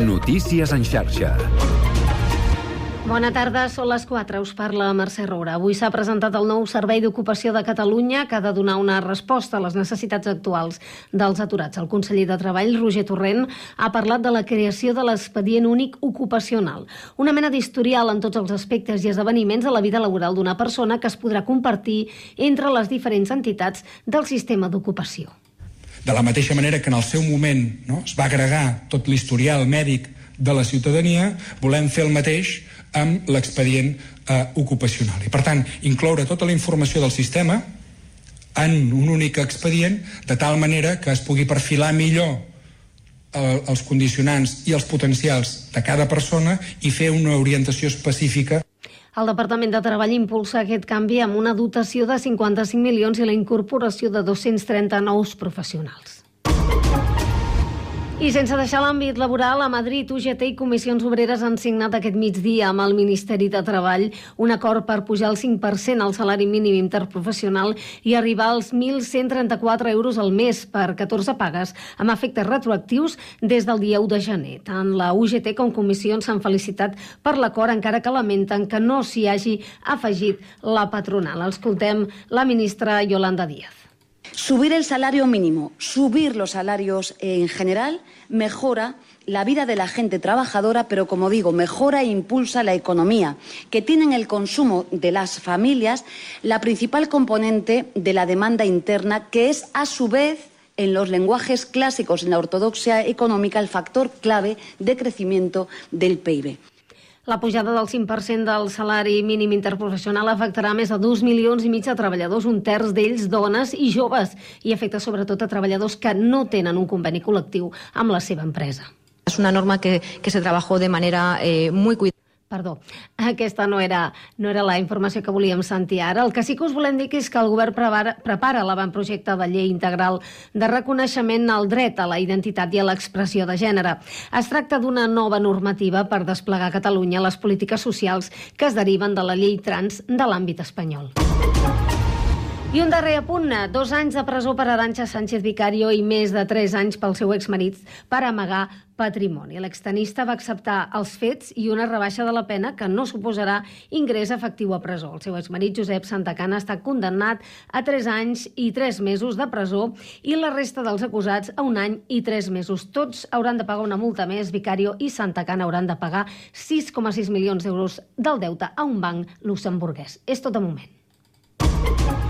Notícies en xarxa. Bona tarda, són les 4. Us parla Mercè Roura. Avui s'ha presentat el nou Servei d'Ocupació de Catalunya que ha de donar una resposta a les necessitats actuals dels aturats. El conseller de Treball, Roger Torrent, ha parlat de la creació de l'expedient únic ocupacional, una mena d'historial en tots els aspectes i esdeveniments de la vida laboral d'una persona que es podrà compartir entre les diferents entitats del sistema d'ocupació. De la mateixa manera que en el seu moment no, es va agregar tot l'historial mèdic de la ciutadania, volem fer el mateix amb l'expedient eh, ocupacional. I, per tant, incloure tota la informació del sistema en un únic expedient, de tal manera que es pugui perfilar millor eh, els condicionants i els potencials de cada persona i fer una orientació específica el Departament de Treball impulsa aquest canvi amb una dotació de 55 milions i la incorporació de 230 nous professionals. I sense deixar l'àmbit laboral, a Madrid, UGT i Comissions Obreres han signat aquest migdia amb el Ministeri de Treball un acord per pujar el 5% al salari mínim interprofessional i arribar als 1.134 euros al mes per 14 pagues amb efectes retroactius des del dia 1 de gener. Tant la UGT com Comissions s'han felicitat per l'acord, encara que lamenten que no s'hi hagi afegit la patronal. Escoltem la ministra Yolanda Díaz. Subir el salario mínimo, subir los salarios en general, mejora la vida de la gente trabajadora, pero como digo, mejora e impulsa la economía, que tiene en el consumo de las familias la principal componente de la demanda interna, que es a su vez en los lenguajes clásicos en la ortodoxia económica el factor clave de crecimiento del PIB. La pujada del 5% del salari mínim interprofessional afectarà més de 2 milions i mig de treballadors, un terç d'ells dones i joves, i afecta sobretot a treballadors que no tenen un conveni col·lectiu amb la seva empresa. Es una norma que, que se trabajó de manera eh, muy cuidada Perdó, aquesta no era, no era la informació que volíem sentir ara. El que sí que us volem dir és que el govern prepara, prepara l'avantprojecte de llei integral de reconeixement al dret a la identitat i a l'expressió de gènere. Es tracta d'una nova normativa per desplegar a Catalunya les polítiques socials que es deriven de la llei trans de l'àmbit espanyol. I un darrer apunt, dos anys de presó per Aranxa Sánchez Vicario i més de tres anys pel seu exmarit per amagar patrimoni. L'extenista va acceptar els fets i una rebaixa de la pena que no suposarà ingrés efectiu a presó. El seu exmarit Josep Santacana està condemnat a tres anys i tres mesos de presó i la resta dels acusats a un any i tres mesos. Tots hauran de pagar una multa més. Vicario i Santacana hauran de pagar 6,6 milions d'euros del deute a un banc luxemburguès. És tot de moment.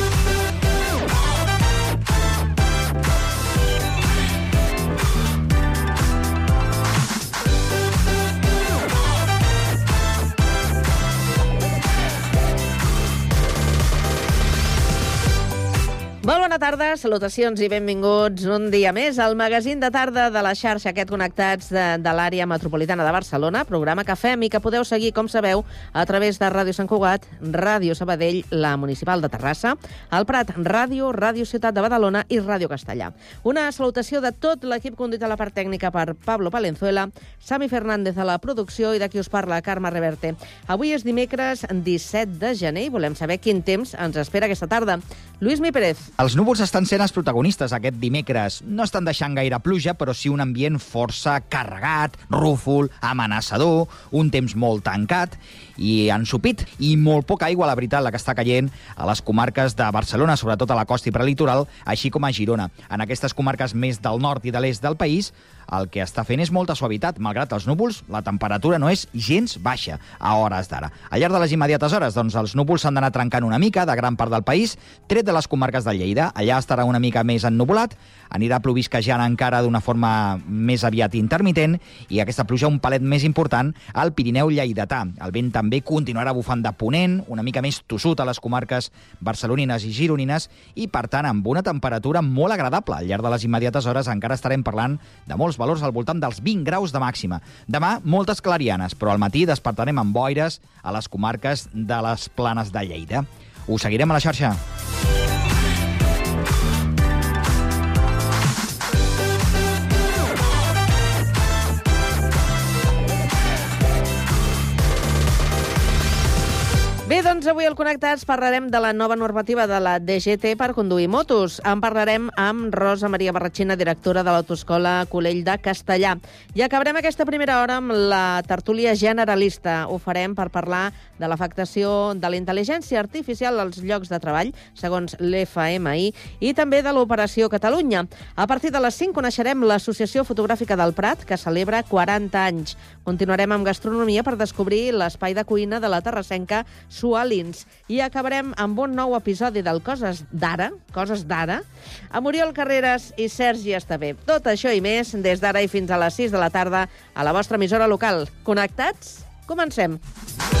Molt bona tarda, salutacions i benvinguts un dia més al magazín de tarda de la xarxa aquest Connectats de, de l'àrea metropolitana de Barcelona, programa que fem i que podeu seguir, com sabeu, a través de Ràdio Sant Cugat, Ràdio Sabadell, la Municipal de Terrassa, el Prat Ràdio, Ràdio Ciutat de Badalona i Ràdio Castellà. Una salutació de tot l'equip conduït a la part tècnica per Pablo Palenzuela, Sami Fernández a la producció i de qui us parla, Carme Reverte. Avui és dimecres 17 de gener i volem saber quin temps ens espera aquesta tarda. Lluís Mi Pérez. Els núvols estan sent els protagonistes aquest dimecres. No estan deixant gaire pluja, però sí un ambient força carregat, rúfol, amenaçador, un temps molt tancat i ensupit i molt poca aigua, la veritat, la que està caient a les comarques de Barcelona, sobretot a la costa i prelitoral, així com a Girona. En aquestes comarques més del nord i de l'est del país, el que està fent és molta suavitat. Malgrat els núvols, la temperatura no és gens baixa a hores d'ara. Al llarg de les immediates hores, doncs, els núvols s'han d'anar trencant una mica de gran part del país, tret de les comarques de Lleida. Allà estarà una mica més ennubulat, anirà plovisquejant encara d'una forma més aviat intermitent i aquesta pluja un palet més important al Pirineu lleidatà. El vent també continuarà bufant de ponent, una mica més tossut a les comarques barcelonines i gironines i, per tant, amb una temperatura molt agradable. Al llarg de les immediates hores encara estarem parlant de molts valors al voltant dels 20 graus de màxima. Demà, moltes clarianes, però al matí despertarem amb boires a les comarques de les planes de Lleida. Us seguirem a la xarxa. Doncs avui al Connectats parlarem de la nova normativa de la DGT per conduir motos. En parlarem amb Rosa Maria Barratxina, directora de l'Autoescola Colell de Castellà. I acabarem aquesta primera hora amb la tertúlia generalista. Ho farem per parlar de l'afectació de la intel·ligència artificial als llocs de treball, segons l'FMI, i també de l'Operació Catalunya. A partir de les 5 coneixerem l'Associació Fotogràfica del Prat, que celebra 40 anys. Continuarem amb gastronomia per descobrir l'espai de cuina de la Terrassenca Sualins. I acabarem amb un nou episodi del Coses d'Ara, Coses d'Ara, amb Oriol Carreras i Sergi Estavé. Tot això i més des d'ara i fins a les 6 de la tarda a la vostra emissora local. Connectats? Comencem. Tears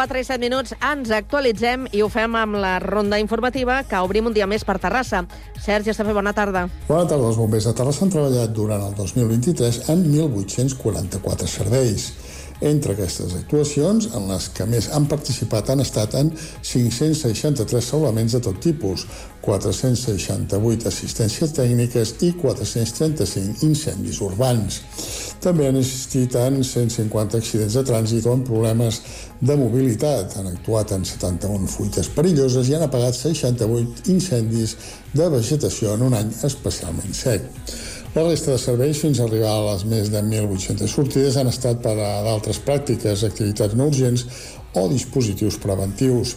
4 i 7 minuts ens actualitzem i ho fem amb la ronda informativa que obrim un dia més per Terrassa. Sergi Estafé, bona tarda. Bona tarda. Els bombers de Terrassa han treballat durant el 2023 en 1.844 serveis. Entre aquestes actuacions, en les que més han participat han estat en 563 salvaments de tot tipus, 468 assistències tècniques i 435 incendis urbans. També han assistit en 150 accidents de trànsit o en problemes de mobilitat. Han actuat en 71 fuites perilloses i han apagat 68 incendis de vegetació en un any especialment sec. La resta de serveis, fins a arribar a les més de 1.800 sortides, han estat per a d'altres pràctiques, activitats no urgents o dispositius preventius.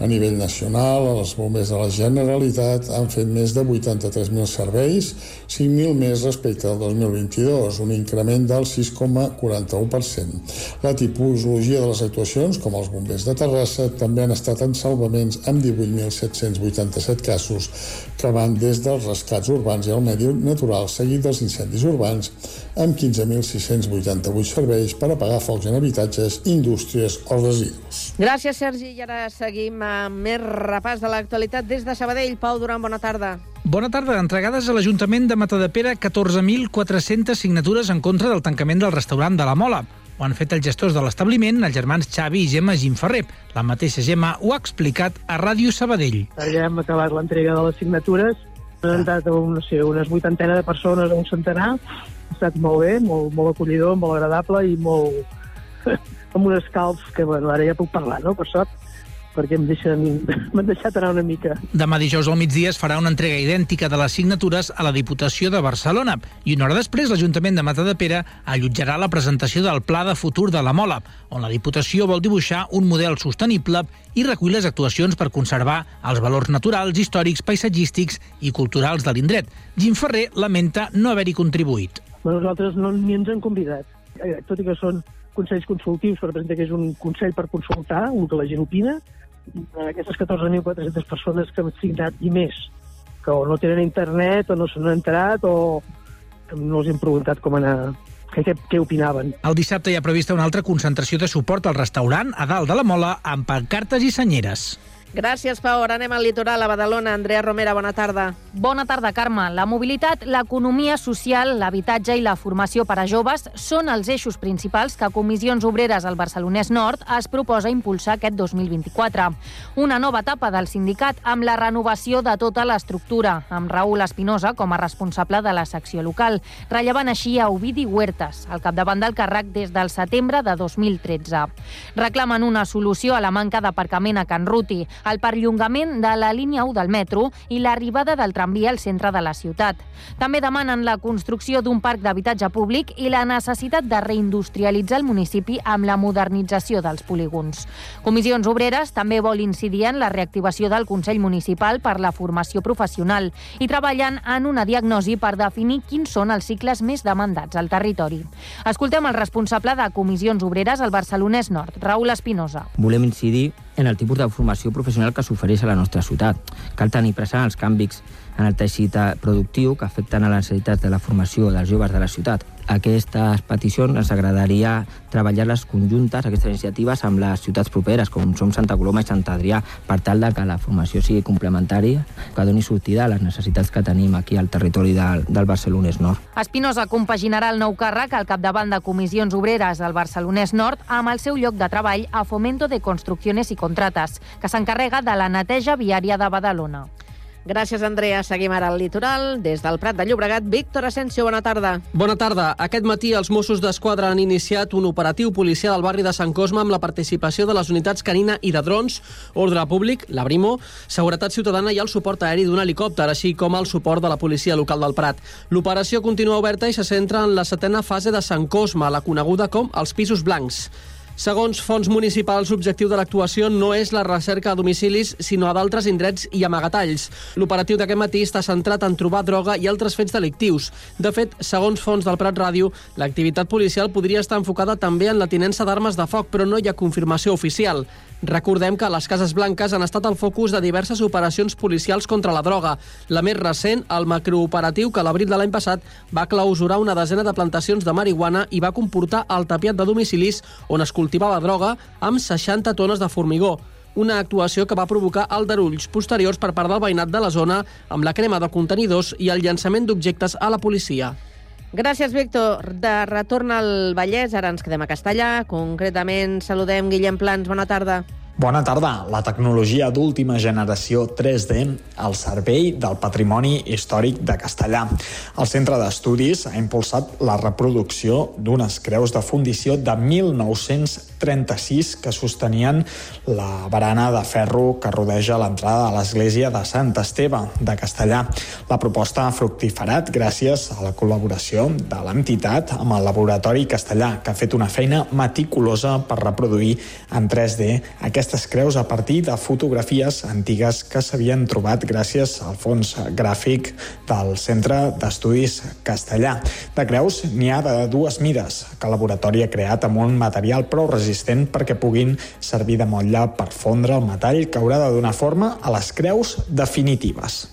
A nivell nacional, els bombers de la Generalitat han fet més de 83.000 serveis, 5.000 més respecte al 2022, un increment del 6,41%. La tipologia de les actuacions, com els bombers de Terrassa, també han estat en salvaments amb 18.787 casos, que van des dels rescats urbans i el medi natural, seguit dels incendis urbans, amb 15.688 serveis per apagar focs en habitatges, indústries o residus. Gràcies, Sergi. I ara seguim amb més repàs de l'actualitat des de Sabadell. Pau Duran, bona tarda. Bona tarda. Entregades a l'Ajuntament de Matadepera 14.400 signatures en contra del tancament del restaurant de la Mola. Ho han fet els gestors de l'establiment, els germans Xavi i Gemma Gimferrer. La mateixa Gemma ho ha explicat a Ràdio Sabadell. Ja hem acabat l'entrega de les signatures. Han entrat un, no sé, unes vuitantena de persones a un centenar. Ha estat molt bé, molt, molt acollidor, molt agradable i molt... amb un escalf que, bueno, ara ja puc parlar, no?, per sort perquè em deixen, m'han deixat anar una mica. Demà dijous al migdia es farà una entrega idèntica de les signatures a la Diputació de Barcelona i una hora després l'Ajuntament de Matadepera allotjarà la presentació del Pla de Futur de la Mola, on la Diputació vol dibuixar un model sostenible i recull les actuacions per conservar els valors naturals, històrics, paisatgístics i culturals de l'indret. Jim Ferrer lamenta no haver-hi contribuït. Bueno, nosaltres no ni ens han convidat, Eh, tot i que són consells consultius, per exemple, que és un consell per consultar el que la gent opina, aquestes 14.400 persones que han signat i més, que o no tenen internet o no s'han enterat o no els hem preguntat com anar, què, què, què opinaven. El dissabte hi ha prevista una altra concentració de suport al restaurant a dalt de la Mola amb pancartes i senyeres. Gràcies, Pau. Ara anem al litoral, a Badalona. Andrea Romera, bona tarda. Bona tarda, Carme. La mobilitat, l'economia social, l'habitatge i la formació per a joves són els eixos principals que Comissions Obreres al Barcelonès Nord es proposa impulsar aquest 2024. Una nova etapa del sindicat amb la renovació de tota l'estructura, amb Raül Espinosa com a responsable de la secció local, rellevant així a Ovidi Huertas, al capdavant del càrrec des del setembre de 2013. Reclamen una solució a la manca d'aparcament a Can Ruti, el perllongament de la línia 1 del metro i l'arribada del tramvia al centre de la ciutat. També demanen la construcció d'un parc d'habitatge públic i la necessitat de reindustrialitzar el municipi amb la modernització dels polígons. Comissions Obreres també vol incidir en la reactivació del Consell Municipal per la formació professional i treballant en una diagnosi per definir quins són els cicles més demandats al territori. Escoltem el responsable de Comissions Obreres al Barcelonès Nord, Raül Espinosa. Volem incidir en el tipus de formació professional que s'ofereix a la nostra ciutat. Cal tenir present els canvis en el teixit productiu que afecten a les necessitats de la formació dels joves de la ciutat. Aquestes peticions ens agradaria treballar-les conjuntes, aquestes iniciatives, amb les ciutats properes, com som Santa Coloma i Sant Adrià, per tal de que la formació sigui complementària, que doni sortida a les necessitats que tenim aquí al territori del, del Barcelonès Nord. Espinosa compaginarà el nou càrrec al capdavant de comissions obreres del Barcelonès Nord amb el seu lloc de treball a Fomento de Construcciones i Contrates, que s'encarrega de la neteja viària de Badalona. Gràcies, Andrea. Seguim ara al litoral. Des del Prat de Llobregat, Víctor Asensio, bona tarda. Bona tarda. Aquest matí els Mossos d'Esquadra han iniciat un operatiu policial al barri de Sant Cosme amb la participació de les unitats canina i de drons, ordre públic, la Brimo, seguretat ciutadana i el suport aeri d'un helicòpter, així com el suport de la policia local del Prat. L'operació continua oberta i se centra en la setena fase de Sant Cosme, la coneguda com els pisos blancs. Segons fons municipals, l'objectiu de l'actuació no és la recerca a domicilis, sinó a d'altres indrets i amagatalls. L'operatiu d'aquest matí està centrat en trobar droga i altres fets delictius. De fet, segons fons del Prat Ràdio, l'activitat policial podria estar enfocada també en la tinença d'armes de foc, però no hi ha confirmació oficial. Recordem que les Cases Blanques han estat el focus de diverses operacions policials contra la droga. La més recent, el macrooperatiu que l'abril de l'any passat va clausurar una desena de plantacions de marihuana i va comportar el tapiat de domicilis on es cultivava droga amb 60 tones de formigó una actuació que va provocar aldarulls posteriors per part del veïnat de la zona amb la crema de contenidors i el llançament d'objectes a la policia. Gràcies, Víctor. De retorn al Vallès, ara ens quedem a Castellà. Concretament, saludem Guillem Plans. Bona tarda. Bona tarda. La tecnologia d'última generació 3D al servei del patrimoni històric de Castellà. El Centre d'Estudis ha impulsat la reproducció d'unes creus de fundició de 1936 que sostenien la barana de ferro que rodeja l'entrada de l'església de Sant Esteve de Castellà. La proposta ha fructiferat gràcies a la col·laboració de l'entitat amb el Laboratori Castellà, que ha fet una feina meticulosa per reproduir en 3D aquesta aquestes creus a partir de fotografies antigues que s'havien trobat gràcies al fons gràfic del Centre d'Estudis Castellà. De creus n'hi ha de dues mides, que el laboratori ha creat amb un material prou resistent perquè puguin servir de motlle per fondre el metall que haurà de donar forma a les creus definitives.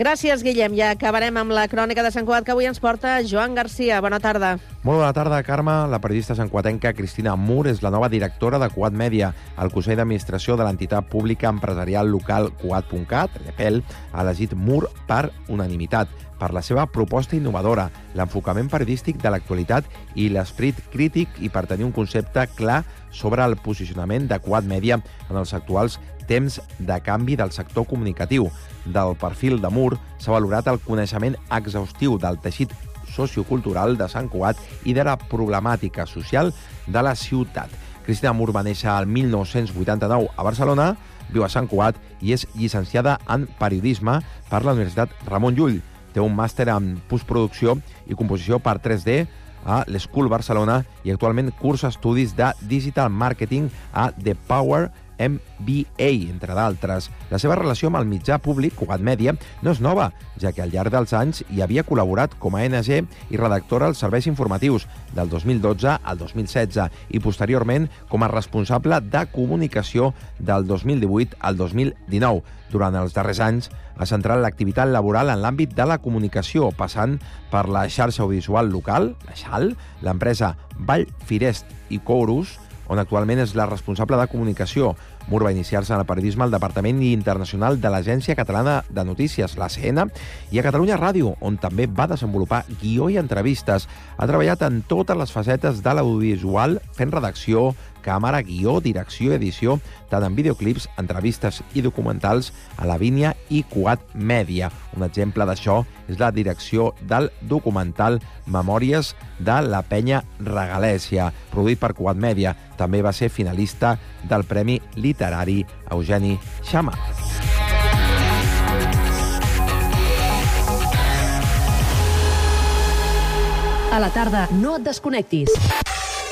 Gràcies, Guillem. Ja acabarem amb la crònica de Sant Cugat que avui ens porta Joan Garcia. Bona tarda. Molt bona tarda, Carme. La periodista santcuatenca Cristina Mur és la nova directora de Cuat Mèdia. El Consell d'Administració de l'entitat pública empresarial local Cuat.cat, l'EPEL, ha elegit Mur per unanimitat per la seva proposta innovadora, l'enfocament periodístic de l'actualitat i l'esperit crític i per tenir un concepte clar sobre el posicionament de Quad Media en els actuals temps de canvi del sector comunicatiu. Del perfil de Mur s'ha valorat el coneixement exhaustiu del teixit sociocultural de Sant Cugat i de la problemàtica social de la ciutat. Cristina Mur va néixer el 1989 a Barcelona, viu a Sant Cugat i és llicenciada en periodisme per la Universitat Ramon Llull. Té un màster en postproducció i composició per 3D a l'School Barcelona i actualment cursa estudis de Digital Marketing a The Power MBA, entre d'altres. La seva relació amb el mitjà públic, Cugat Mèdia, no és nova, ja que al llarg dels anys hi havia col·laborat com a NG i redactora als serveis informatius del 2012 al 2016 i posteriorment com a responsable de comunicació del 2018 al 2019. Durant els darrers anys ha centrat l'activitat laboral en l'àmbit de la comunicació, passant per la xarxa audiovisual local, la XAL, l'empresa Vall Firest i Corus, on actualment és la responsable de comunicació. Mur va iniciar-se en el periodisme al Departament Internacional de l'Agència Catalana de Notícies, l'ACN, i a Catalunya Ràdio, on també va desenvolupar guió i entrevistes. Ha treballat en totes les facetes de l'audiovisual, fent redacció, càmera, guió, direcció i edició, tant en videoclips, entrevistes i documentals a la Vínia i Quad Mèdia. Un exemple d'això és la direcció del documental Memòries de la penya Regalèsia, produït per Quad Mèdia. També va ser finalista del Premi Literari Eugeni Xama. A la tarda, no et desconnectis.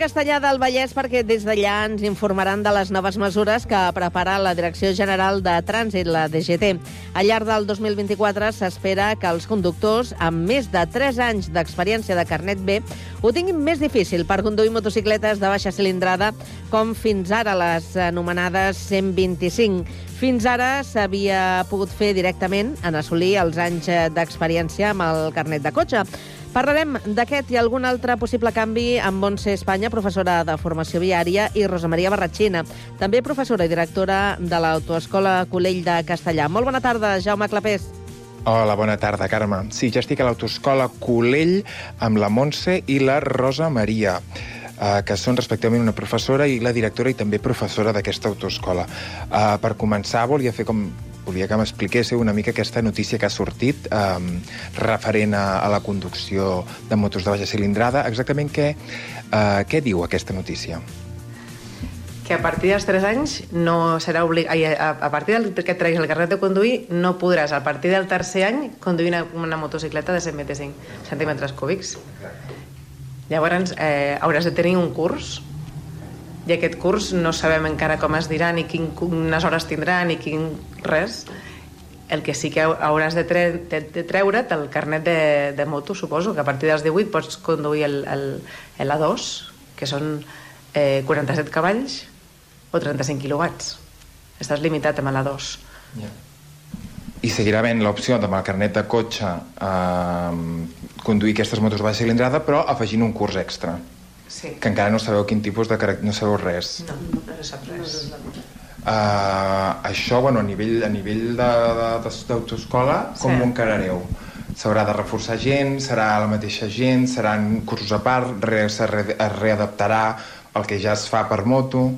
Castellà del Vallès perquè des d'allà ens informaran de les noves mesures que prepara la Direcció General de Trànsit, la DGT. Al llarg del 2024 s'espera que els conductors amb més de 3 anys d'experiència de carnet B ho tinguin més difícil per conduir motocicletes de baixa cilindrada com fins ara les anomenades 125. Fins ara s'havia pogut fer directament en assolir els anys d'experiència amb el carnet de cotxe. Parlarem d'aquest i algun altre possible canvi amb Montse Espanya, professora de formació viària, i Rosa Maria Barratxina, també professora i directora de l'Autoescola Colell de Castellà. Molt bona tarda, Jaume Clapés. Hola, bona tarda, Carme. Sí, ja estic a l'Autoescola Colell amb la Montse i la Rosa Maria eh, que són respectivament una professora i la directora i també professora d'aquesta autoescola. Eh, per començar, volia fer com volia que m'expliquéssiu una mica aquesta notícia que ha sortit eh, referent a, a la conducció de motos de baixa cilindrada. Exactament què, eh, què diu aquesta notícia? que a partir dels 3 anys no serà obligat... A, a partir del que treguis el carnet de conduir, no podràs, a partir del tercer any, conduir una, una motocicleta de 125 centímetres cúbics. Llavors, eh, hauràs de tenir un curs i aquest curs no sabem encara com es dirà, ni quines hores tindrà, ni quin res. El que sí que hauràs de, tre de, de treure't el carnet de, de moto, suposo, que a partir dels 18 pots conduir el, el, el A2, que són eh, 47 cavalls o 35 quilowatts. Estàs limitat amb l'A2. Yeah. I seguirà havent l'opció amb el carnet de cotxe eh, conduir aquestes motos baixa cilindrada, però afegint un curs extra. Sí. Que encara no sabeu quin tipus de caràcter... No sabeu res. No, no, no sap res. Uh, això, bueno, a nivell, a nivell d'autoescola, com Sí. ho encarareu? S'haurà de reforçar gent? Serà la mateixa gent? Seran cursos a part? Re, se re, es readaptarà el que ja es fa per moto?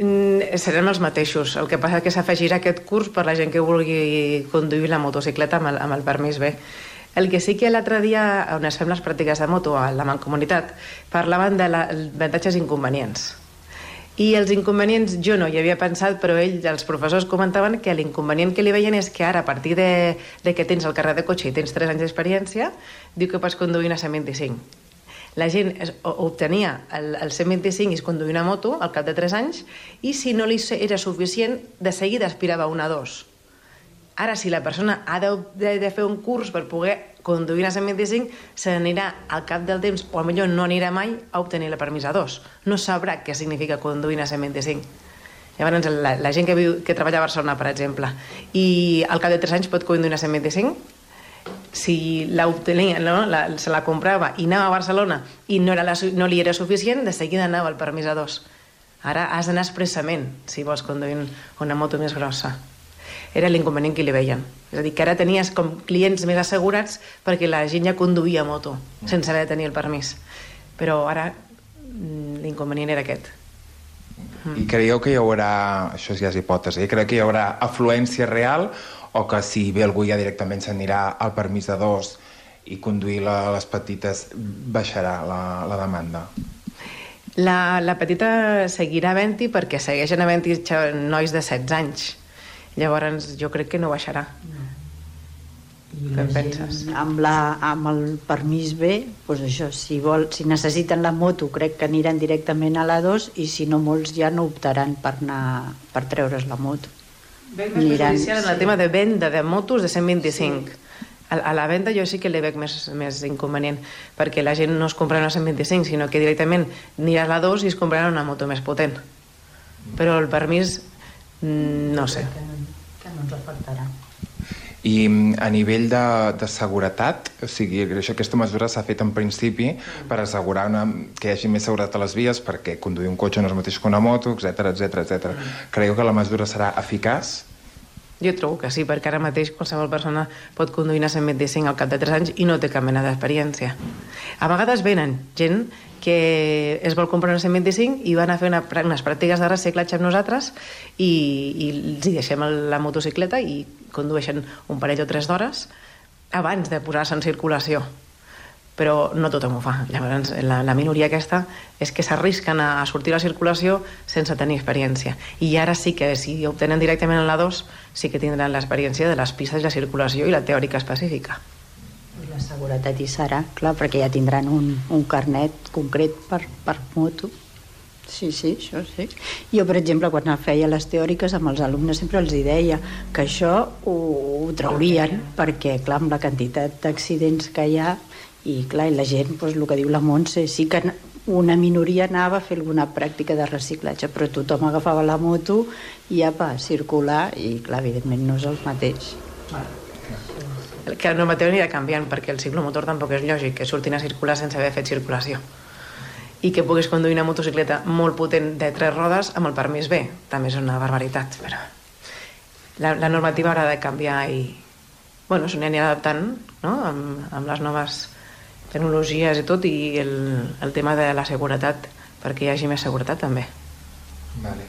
Mm, Serem els mateixos. El que passa és que s'afegirà aquest curs per la gent que vulgui conduir la motocicleta amb el, amb el permís B. El que sí que l'altre dia, on es fem les pràctiques de moto a la Mancomunitat, parlaven de la, avantatges i inconvenients. I els inconvenients jo no hi havia pensat, però ells, els professors, comentaven que l'inconvenient que li veien és que ara, a partir de, de que tens el carret de cotxe i tens 3 anys d'experiència, diu que pots conduir una 125 la gent es, o- obtenia el, el 125 i es conduïa una moto al cap de 3 anys i si no li era suficient, de seguida aspirava una 2. Ara, si la persona ha de, de, de fer un curs per poder conduir una 125, se n'anirà al cap del temps, o millor no anirà mai, a obtenir la permís a 2. No sabrà què significa conduir una 125. Llavors, la, la gent que, viu, que treballa a Barcelona, per exemple, i al cap de 3 anys pot conduir una 125, si la obtenia, no? la, se la comprava i anava a Barcelona i no, era la, no li era suficient, de seguida anava al permís a dos. Ara has d'anar expressament si vols conduir un- una moto més grossa. Era l'inconvenient que li veien. És a dir, que ara tenies com clients més assegurats perquè la gent ja conduïa moto sense haver de tenir el permís. Però ara mm, l'inconvenient era aquest. I creieu que hi haurà, això ja és hipòtesi, creieu que hi haurà afluència real o que si ve algú ja directament s'anirà al permís de dos i conduir la, les petites baixarà la, la demanda? La, la petita seguirà havent-hi perquè segueixen havent-hi nois de 16 anys. Llavors jo crec que no baixarà. Què en penses? amb, la, amb el permís B, doncs això, si, vol, si necessiten la moto crec que aniran directament a la 2 i si no molts ja no optaran per, anar, per treure's la moto. Veig més perjudicial en el tema de venda de motos de 125. A, a la venda jo sí que li veig més, més inconvenient, perquè la gent no es comprarà una 125, sinó que directament anirà a la 2 i es comprarà una moto més potent. Però el permís, mm, no sé. Que no ens afectarà. I mm, a nivell de, de seguretat, o sigui, això, aquesta mesura s'ha fet en principi per assegurar una, que hi hagi més seguretat a les vies, perquè conduir un cotxe no és el mateix que una moto, etc etc etc. Creieu que la mesura serà eficaç? Jo trobo que sí, perquè ara mateix qualsevol persona pot conduir una 125 al cap de 3 anys i no té cap mena d'experiència. A vegades venen gent que es vol comprar una 125 i van a fer una, unes pràctiques de reciclatge amb nosaltres i, i els hi deixem la motocicleta i condueixen un parell o tres d'hores abans de posar-se en circulació però no tothom ho fa. Llavors, la, la minoria aquesta és que s'arrisquen a, a sortir a la circulació sense tenir experiència. I ara sí que, si obtenen directament en la 2, sí que tindran l'experiència de les pistes i la circulació i la teòrica específica. La seguretat hi serà, clar, perquè ja tindran un, un carnet concret per, per moto. Sí, sí, això sí. Jo, per exemple, quan feia les teòriques amb els alumnes sempre els hi deia que això ho, ho traurien perquè, clar, amb la quantitat d'accidents que hi ha i, clar, i la gent, doncs, el que diu la Montse, sí que una minoria anava a fer alguna pràctica de reciclatge, però tothom agafava la moto i apa, a circular i, clar, evidentment no és el mateix. Que la normativa anirà canviant, perquè el ciclomotor tampoc és lògic que surtin a circular sense haver fet circulació. I que puguis conduir una motocicleta molt potent de tres rodes amb el permís B. També és una barbaritat, però... La, la normativa haurà de canviar i... Bueno, s'ho anirà adaptant, no?, amb, amb les noves tecnologies i tot, i el, el tema de la seguretat, perquè hi hagi més seguretat també. Vale.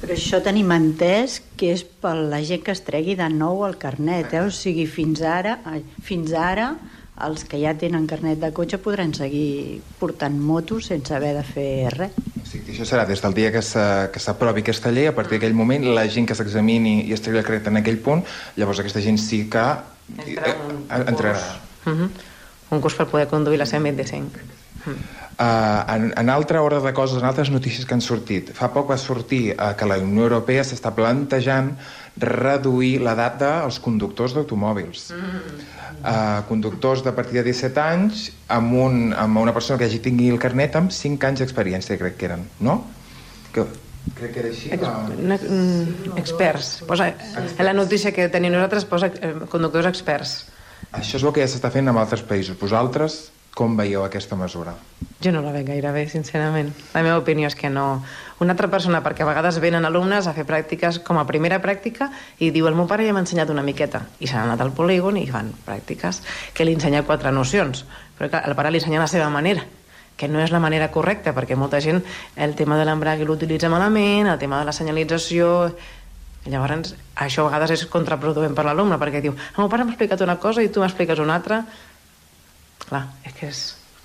Però això tenim entès que és per la gent que es tregui de nou el carnet, eh? o sigui, fins ara, ai, fins ara els que ja tenen carnet de cotxe podran seguir portant motos sense haver de fer res. O sigui, que això serà des del dia que s'a- que s'aprovi aquesta llei, a partir d'aquell moment, la gent que s'examini i es tregui el carnet en aquell punt, llavors aquesta gent sí que eh, entrarà. Uh -huh. Un curs per poder conduir la 125. Uh, en, en altra ordre de coses, en altres notícies que han sortit, fa poc va sortir uh, que la Unió Europea s'està plantejant reduir l'edat dels conductors d'automòbils. Uh, conductors de partir de 17 anys amb, un, amb una persona que hagi tingui el carnet amb 5 anys d'experiència, crec que eren, no? Que, crec que era així. Ex la- una, mm, experts. Posa, en la notícia que tenim nosaltres posa eh, conductors experts. Això és el que ja s'està fent en altres països. Vosaltres, com veieu aquesta mesura? Jo no la veig gaire bé, sincerament. La meva opinió és que no. Una altra persona, perquè a vegades venen alumnes a fer pràctiques com a primera pràctica i diu el meu pare ja m'ha ensenyat una miqueta. I s'han anat al polígon i fan pràctiques que li ensenya quatre nocions. Però clar, el pare li ensenya la seva manera que no és la manera correcta, perquè molta gent el tema de l'embrague l'utilitza malament, el tema de la senyalització... Llavors, això a vegades és contraproduent per l'alumne, perquè diu, el meu pare m'ha explicat una cosa i tu m'expliques una altra. Clar, és que és...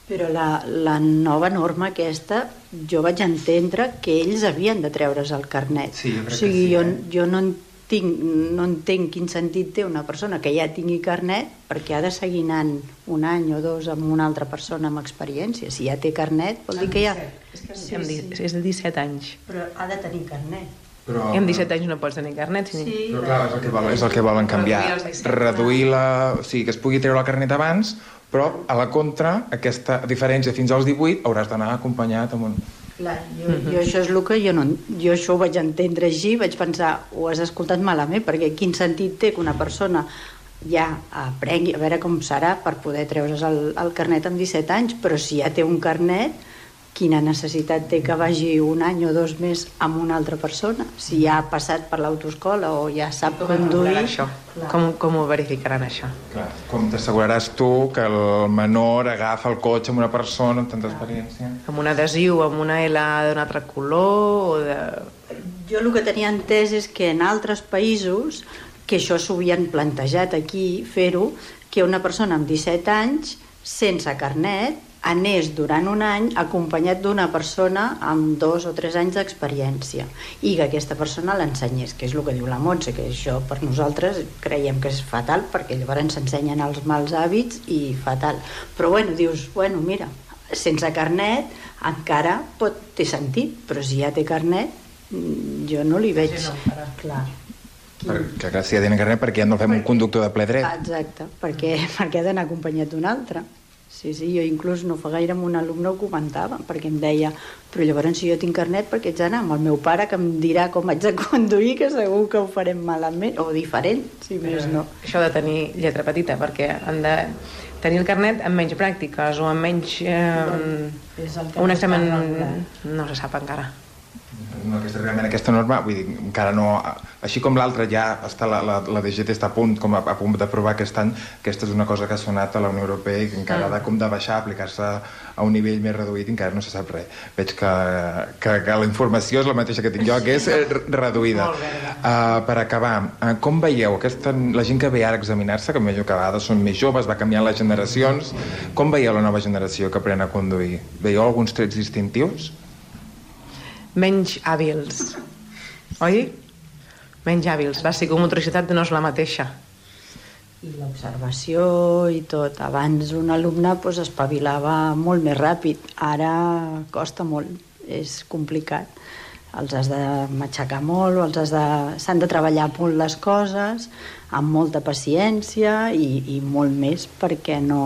Però la, la nova norma aquesta, jo vaig entendre que ells havien de treure's el carnet. Sí, jo crec o sigui, que sí, jo, eh? jo no, entenc, no entenc quin sentit té una persona que ja tingui carnet perquè ha de seguir anant un any o dos amb una altra persona amb experiència. Si ja té carnet, vol dir que ja... És, que sí, sí. és de 17 anys. Però ha de tenir carnet. Però, I amb 17 anys no pots tenir carnet. Sí, Però clar, és el que volen, és el que volen canviar. Reduir els 17 Reduir la... O sigui, que es pugui treure el carnet abans, però a la contra, aquesta diferència fins als 18 hauràs d'anar acompanyat amb un... Clar, jo, jo això és el que jo no... Jo això ho vaig entendre així, vaig pensar, ho has escoltat malament, perquè quin sentit té que una persona ja aprengui, a veure com serà per poder treure's el, el carnet amb 17 anys, però si ja té un carnet, quina necessitat té que vagi un any o dos més amb una altra persona? Si ja ha passat per l'autoescola o ja sap conduir... això? Com, com ho verificaran, això? Clar, com t'asseguraràs tu que el menor agafa el cotxe amb una persona amb tanta experiència? Amb un adhesiu, amb una L d'un altre color o de... Jo el que tenia entès és que en altres països, que això s'ho havien plantejat aquí, fer-ho, que una persona amb 17 anys, sense carnet, anés durant un any acompanyat d'una persona amb dos o tres anys d'experiència i que aquesta persona l'ensenyés, que és el que diu la Montse, que això per nosaltres creiem que és fatal perquè llavors s'ensenyen els mals hàbits i fatal. Però bueno, dius, bueno, mira, sense carnet encara pot té sentit, però si ja té carnet mm, jo no li veig... Sí, no, clar. Perquè clar, si ja tenen carnet, perquè ja no fem un conductor de ple dret. Exacte, perquè, perquè ha d'anar acompanyat d'un altre. Sí, sí, jo inclús no fa gaire amb un alumne ho comentava, perquè em deia, però llavors si jo tinc carnet, perquè ets d'anar amb el meu pare que em dirà com haig de conduir, que segur que ho farem malament, o diferent, si més no. Això de tenir lletra petita, perquè han de tenir el carnet amb menys pràctiques o amb menys... Eh, és el que un no examen està no se sap encara. No, aquesta, realment aquesta norma, vull dir, encara no... Així com l'altra ja està, la, la, la DGT està a punt, com a, a punt d'aprovar aquest any, aquesta és una cosa que ha sonat a la Unió Europea i que encara ha de, com de baixar, aplicar-se a un nivell més reduït i encara no se sap res. Veig que, que, que la informació és la mateixa que tinc jo, que és eh, re- reduïda. Uh, per acabar, uh, com veieu aquesta, la gent que ve ara a examinar-se, que m'imagino que a vegades són més joves, va canviant les generacions, com veieu la nova generació que apren a conduir? Veieu alguns trets distintius? Menys hàbils, oi? Menys hàbils. La psicomotricitat no és la mateixa. I l'observació i tot. Abans un alumne pues, espavilava molt més ràpid, ara costa molt, és complicat. Els has de matxacar molt, els has de... s'han de treballar molt les coses, amb molta paciència i, i molt més perquè no...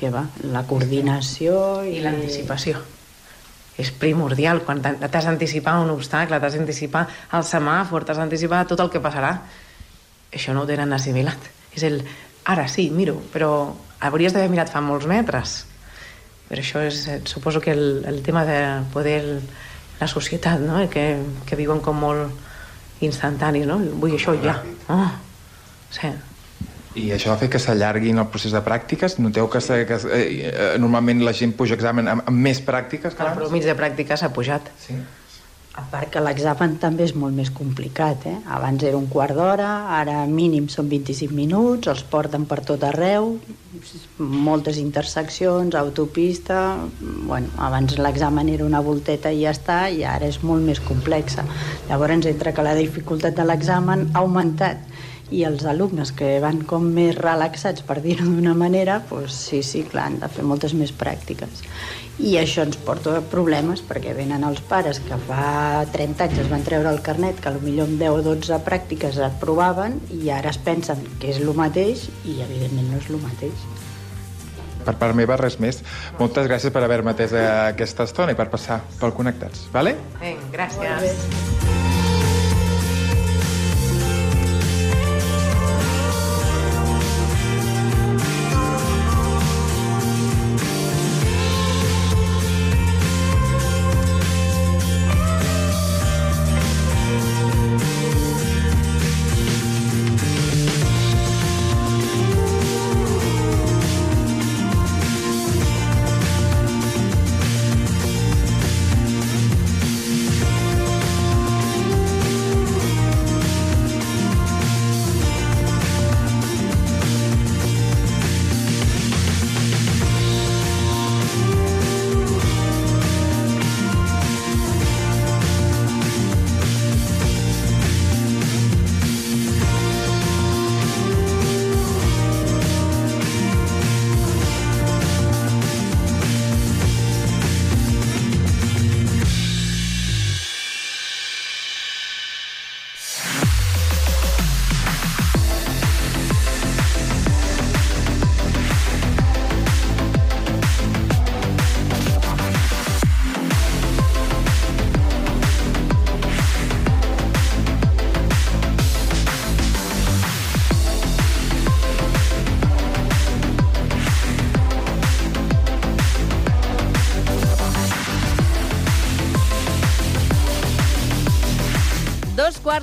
què va? La coordinació i... I l'anticipació. És primordial. Quan t'ha- t'has d'anticipar un obstacle, t'has d'anticipar el semàfor, t'has d'anticipar tot el que passarà. Això no ho tenen assimilat. És el, ara sí, miro, però hauries d'haver mirat fa molts metres. Per això és, eh, suposo que el, el tema de poder la societat, no? que, que viuen com molt instantani, no? Vull això ja. Oh. Sí. I això ha fet que s'allarguin el procés de pràctiques? Noteu que, que eh, eh, normalment la gent puja examen amb, amb més pràctiques que El promig de pràctica s'ha pujat. Sí. A part que l'examen també és molt més complicat, eh? Abans era un quart d'hora, ara mínim són 25 minuts, els porten per tot arreu, moltes interseccions, autopista... Bueno, abans l'examen era una volteta i ja està, i ara és molt més complexa. Llavors, entre que la dificultat de l'examen ha augmentat i els alumnes que van com més relaxats, per dir-ho d'una manera, doncs sí, sí, clar, han de fer moltes més pràctiques. I això ens porta problemes perquè venen els pares que fa 30 anys es van treure el carnet, que potser amb 10 o 12 pràctiques aprovaven i ara es pensen que és el mateix i evidentment no és el mateix. Per part meva, res més. Moltes gràcies per haver-me atès aquesta estona i per passar pel Connectats. Vale? Bé, gràcies.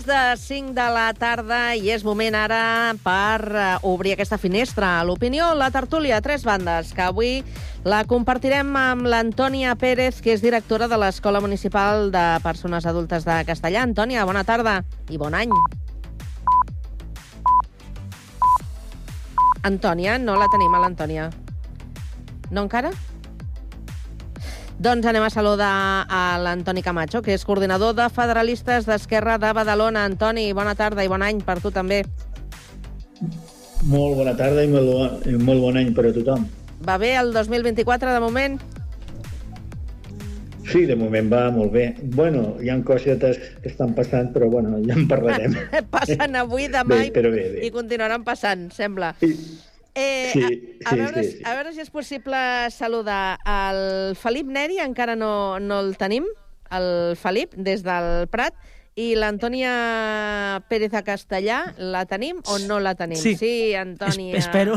Quarts de cinc de la tarda i és moment ara per eh, obrir aquesta finestra a l'opinió, la tertúlia tres bandes, que avui la compartirem amb l'Antònia Pérez, que és directora de l'Escola Municipal de Persones Adultes de Castellà. Antònia, bona tarda i bon any. Antònia, no la tenim, a l'Antònia. No encara? Doncs anem a saludar a l'Antoni Camacho, que és coordinador de Federalistes d'Esquerra de Badalona. Antoni, bona tarda i bon any per tu també. Molt bona tarda i molt bon, i molt bon any per a tothom. Va bé el 2024 de moment? Sí, de moment va molt bé. Bueno, hi ha cosetes que estan passant, però bueno, ja en parlarem. Passen avui, demà Bé, bé, bé. i continuaran passant, sembla. Eh, Sí, a, a, sí, veure, sí, sí. a veure si és possible saludar el Felip Neri, encara no, no el tenim, el Felip, des del Prat, i l'Antònia Pérez a Castellà, la tenim o no la tenim? Sí. Sí, Antònia. Es- espero.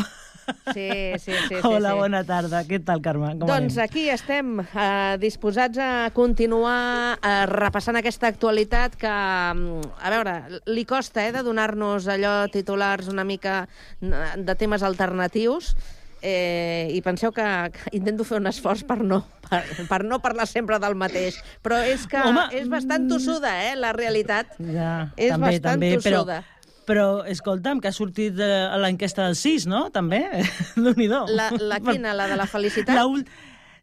Sí, sí, sí. sí Hola, sí. bona tarda. Què tal, Carme? Com Doncs anem? aquí estem eh, disposats a continuar eh, repassant aquesta actualitat que, mm, a veure, li costa eh, de donar-nos allò titulars una mica mm, de temes alternatius eh, i penseu que, que intento fer un esforç per no, per, per no parlar sempre del mateix, però és que Home, és bastant tossuda, eh, la realitat. Ja, És també, bastant també, tossuda. però, escolta'm, que ha sortit eh, a l'enquesta del 6, no? També? Déu-n'hi-do. La, la quina, la de la felicitat? La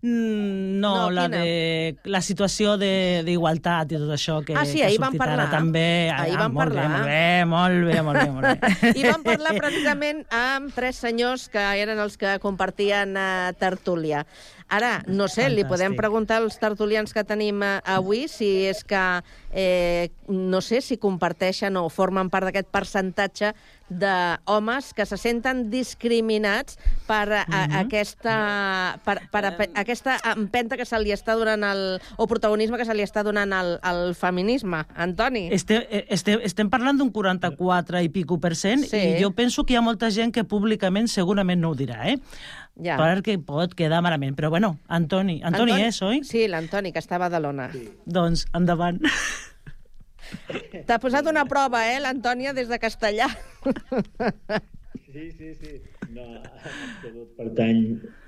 No, No, la quina? de la situació de- d'igualtat i tot això que, Ah, sí, que ahir ara parlar. també. Ahir Ah, vam molt parlar. Bé, molt bé, molt bé, molt bé. Molt bé. I vam parlar precisament amb tres senyors que eren els que compartien uh, tertúlia. Ara, no sé, li podem Fantàstic. preguntar als tertulians que tenim eh, avui si és que, eh, no sé, si comparteixen o formen part d'aquest percentatge d'homes que se senten discriminats per, a, Mhm. aquesta, per, per a, aquesta empenta que se li està donant el, o protagonisme que se li està donant al, al feminisme. Antoni? Este, eh, este, estem parlant d'un 44 i pico per cent Sí. i jo penso que hi ha molta gent que públicament segurament no ho dirà, eh? Ja. Perquè pot quedar malament. Però bueno, Antoni, Antoni, és, oi? Sí, l'Antoni, que està a Badalona. Sí. Doncs endavant. T'ha posat una prova, eh, l'Antònia, des de Castellà. Sí, sí, sí. No, absolut pertany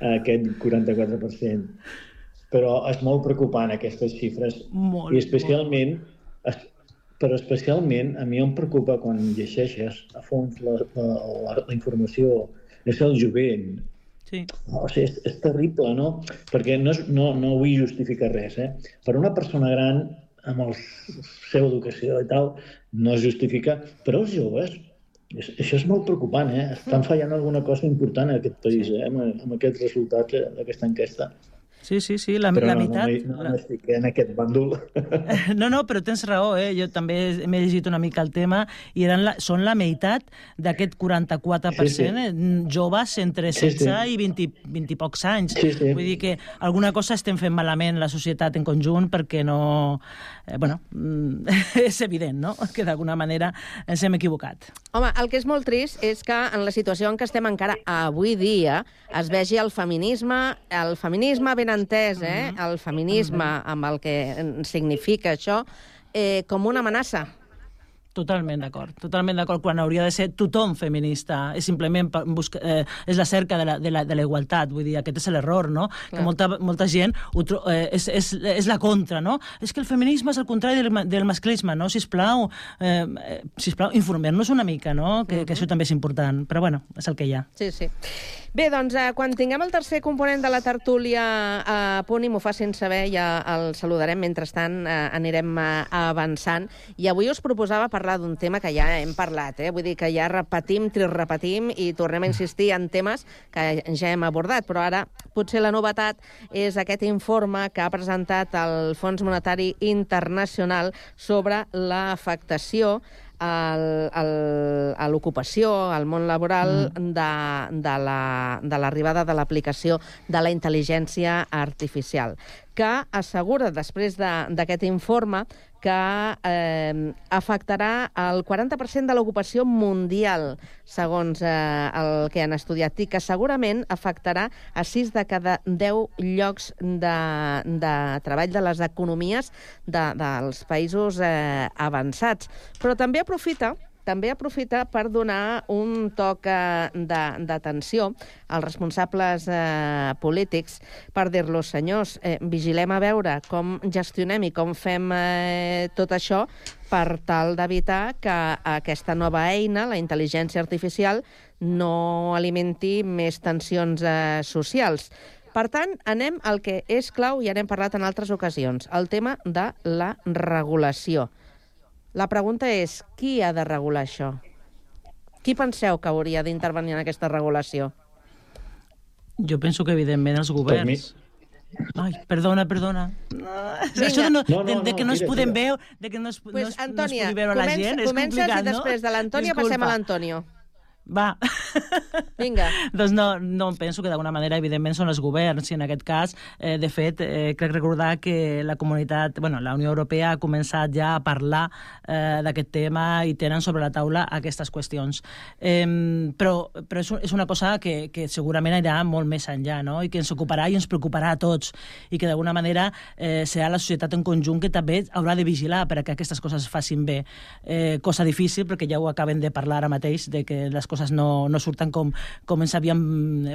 a aquest 44%. Però és molt preocupant, aquestes xifres. Molt, I especialment, es, però especialment a mi em preocupa quan llegeixes a fons la, la, la, la informació, és el jovent. Sí. O sigui, és, és terrible, no? Perquè no, és, no, no vull justificar res, eh? Per una persona gran, amb la seva educació i tal, no es justifica, però els joves, és, això és molt preocupant, eh? Estan fallant alguna cosa important en aquest país, eh? Amb, amb aquests resultats eh, d'aquesta enquesta. Sí, sí, sí, la, però la no, meitat... no, no, no estic en aquest bàndol. No, no, però tens raó, eh? Jo també m'he llegit una mica el tema i eren la, són la meitat d'aquest 44% Sí, sí. eh, joves entre Sí, 16 sí. i 20, 20 i pocs anys. Sí, sí. Vull dir que alguna cosa estem fent malament la societat en conjunt perquè no... Eh, bueno, mm, és evident, no?, que d'alguna manera ens hem equivocat. Home, el que és molt trist és que en la situació en què estem encara avui dia es vegi el feminisme, el feminisme ben entès, eh? el feminisme amb el que significa això, eh, com una amenaça. Totalment d'acord, totalment d'acord, quan hauria de ser tothom feminista, és simplement busca, eh, és la cerca de la, de, la, de la igualtat, vull dir, aquest és l'error, no? Clar. Que molta, molta gent ho, tro- eh, és, és, és la contra, no? És que el feminisme és el contrari del, del masclisme, no? Sisplau, eh, eh, sisplau, informem-nos una mica, no? Que, que això també és important, però bueno, és el que hi ha. Sí, sí. Bé, doncs, eh, quan tinguem el tercer component de la tertúlia a punt i m'ho facin saber, ja el saludarem. Mentrestant, eh, anirem eh, avançant. I avui us proposava parlar d'un tema que ja hem parlat, eh? vull dir que ja repetim, trirepetim i tornem a insistir en temes que ja hem abordat, però ara potser la novetat és aquest informe que ha presentat el Fons Monetari Internacional sobre l'afectació a l'ocupació, al món laboral, mm. de, de la- de l'arribada la, de l'aplicació de la intel·ligència artificial. Que assegura, després de- d'aquest informe, que eh, afectarà el 40% de l'ocupació mundial, segons eh, el que han estudiat, i que segurament afectarà a 6 de cada 10 llocs de, de treball de les economies de, dels països eh, avançats. Però també aprofita també aprofita per donar un toc eh, d'atenció als responsables eh, polítics per dir-los, senyors, eh, vigilem a veure com gestionem i com fem eh, tot això per tal d'evitar que aquesta nova eina, la intel·ligència artificial, no alimenti més tensions eh, socials. Per tant, anem al que és clau i n'hem parlat en altres ocasions, el tema de la regulació. La pregunta és, qui ha de regular això? Qui penseu que hauria d'intervenir en aquesta regulació? Jo penso que, evidentment, els governs... Ai, perdona, perdona. No, això de, no, No, no, de, de no, que no es podem veure, de que no es, no Pues, es, Antònia, no es pugui veure la comença- gent, és comences complicat, i després de l'Antònia passem a l'Antonio. Va. Vinga. doncs no, no penso que d'alguna manera, evidentment, són els governs, i en aquest cas, eh, de fet, eh, crec recordar que la comunitat, bueno, la Unió Europea ha començat ja a parlar eh, d'aquest tema i tenen sobre la taula aquestes qüestions. Eh, però però és, és una cosa que, que segurament anirà molt més enllà, no? i que ens ocuparà i ens preocuparà a tots, i que d'alguna manera eh, serà la societat en conjunt que també haurà de vigilar perquè aquestes coses es facin bé. Eh, cosa difícil, perquè ja ho acaben de parlar ara mateix, de que les coses no, no surten com, com ens havíem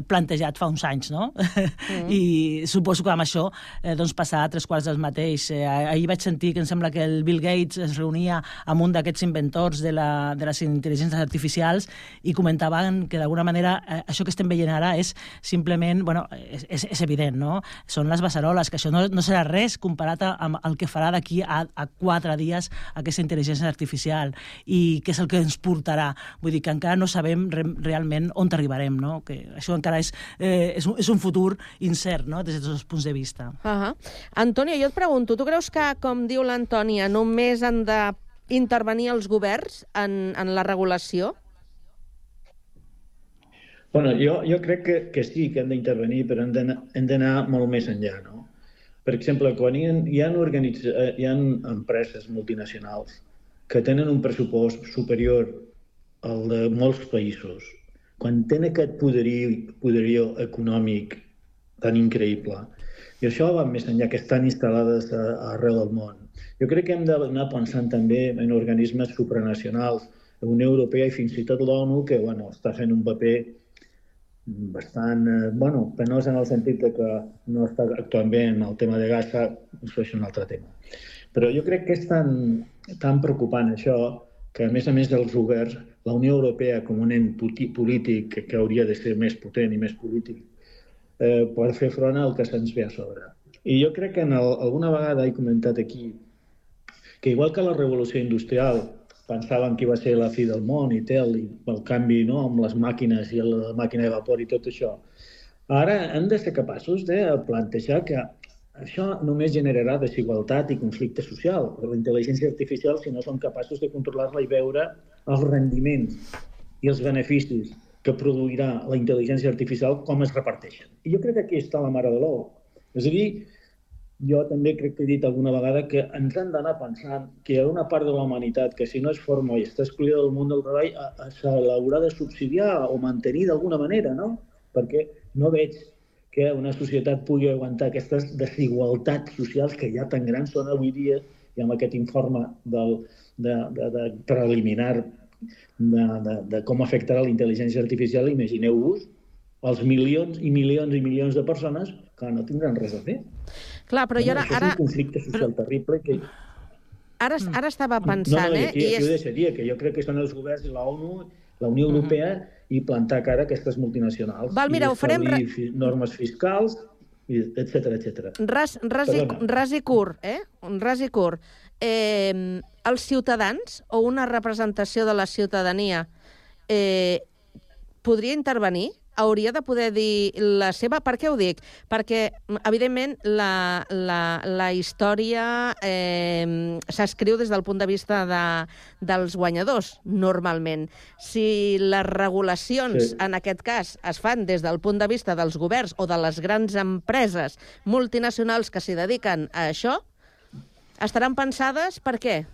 plantejat fa uns anys, no? Mm. I suposo que amb això eh, doncs passarà tres quarts del mateix. Eh, ahir vaig sentir que em sembla que el Bill Gates es reunia amb un d'aquests inventors de, la, de les intel·ligències artificials i comentaven que d'alguna manera eh, això que estem veient ara és simplement, bueno, és, és, és evident, no? Són les beceroles, que això no, no serà res comparat amb el que farà d'aquí a, a quatre dies aquesta intel·ligència artificial i què és el que ens portarà. Vull dir que encara no sabem re, realment on arribarem, no? Que això encara és, eh, és, un, és un futur incert, no?, des de tots els punts de vista. Uh -huh. Antonio, jo et pregunto, tu creus que, com diu l'Antònia, només han d'intervenir els governs en, en la regulació? Bueno, jo, jo crec que, que sí que hem d'intervenir, però hem d'anar molt més enllà, no? Per exemple, quan hi ha, hi, ha hi ha empreses multinacionals que tenen un pressupost superior al de molts països, quan tenen aquest poderió, poderió econòmic tan increïble, i això va més enllà, que estan instal·lades a, a arreu del món. Jo crec que hem d'anar pensant també en organismes supranacionals, la Unió Europea i fins i tot l'ONU, que bueno, està fent un paper bastant, eh, bueno, penós en el sentit de que no està actuant bé en el tema de Gaza, això és un altre tema. Però jo crec que és tan, tan preocupant això que, a més a més dels governs, la Unió Europea com un ent polític que, hauria de ser més potent i més polític, eh, per fer front al que se'ns ve a sobre. I jo crec que en el, alguna vegada he comentat aquí que igual que la revolució industrial pensaven que iba a ser la fi del món i tal, i el canvi no, amb les màquines i la màquina de vapor i tot això, ara hem de ser capaços de plantejar que això només generarà desigualtat i conflicte social. La intel·ligència artificial, si no som capaços de controlar-la i veure els rendiments i els beneficis que produirà la intel·ligència artificial, com es reparteixen. I jo crec que aquí està la mare de l'ou. És a dir, jo també crec que he dit alguna vegada que ens han d'anar pensant que hi ha una part de la humanitat que si no es forma i està excluïda del món del treball se l'haurà de subsidiar o mantenir d'alguna manera, no? Perquè no veig que una societat pugui aguantar aquestes desigualtats socials que ja tan grans són avui dia i amb aquest informe del, de, de, de preliminar de, de, de com afectarà la intel·ligència artificial, imagineu-vos els milions i milions i milions de persones que no tindran res a fer. Clar, però jo ara, Això és un conflicte social terrible que... ara, ara estava No, pensant, no, eh? aquí, I aquí ho és... deixaria, que jo crec que són els governs i la ONU, la Unió Europea, i plantar cara a aquestes multinacionals. Val, mira, ho farem fi- normes fiscals, etc etc. Ras, ras, i, ras i curt, eh? Ras i curt. Eh, els ciutadans o una representació de la ciutadania eh, podria intervenir hauria de poder dir la seva. Per què ho dic? Perquè, evidentment, la, la, la història eh, s'escriu des del punt de vista de, dels guanyadors, normalment. Si les regulacions, Sí. en aquest cas, es fan des del punt de vista dels governs o de les grans empreses multinacionals que s'hi dediquen a això, estaran pensades per què?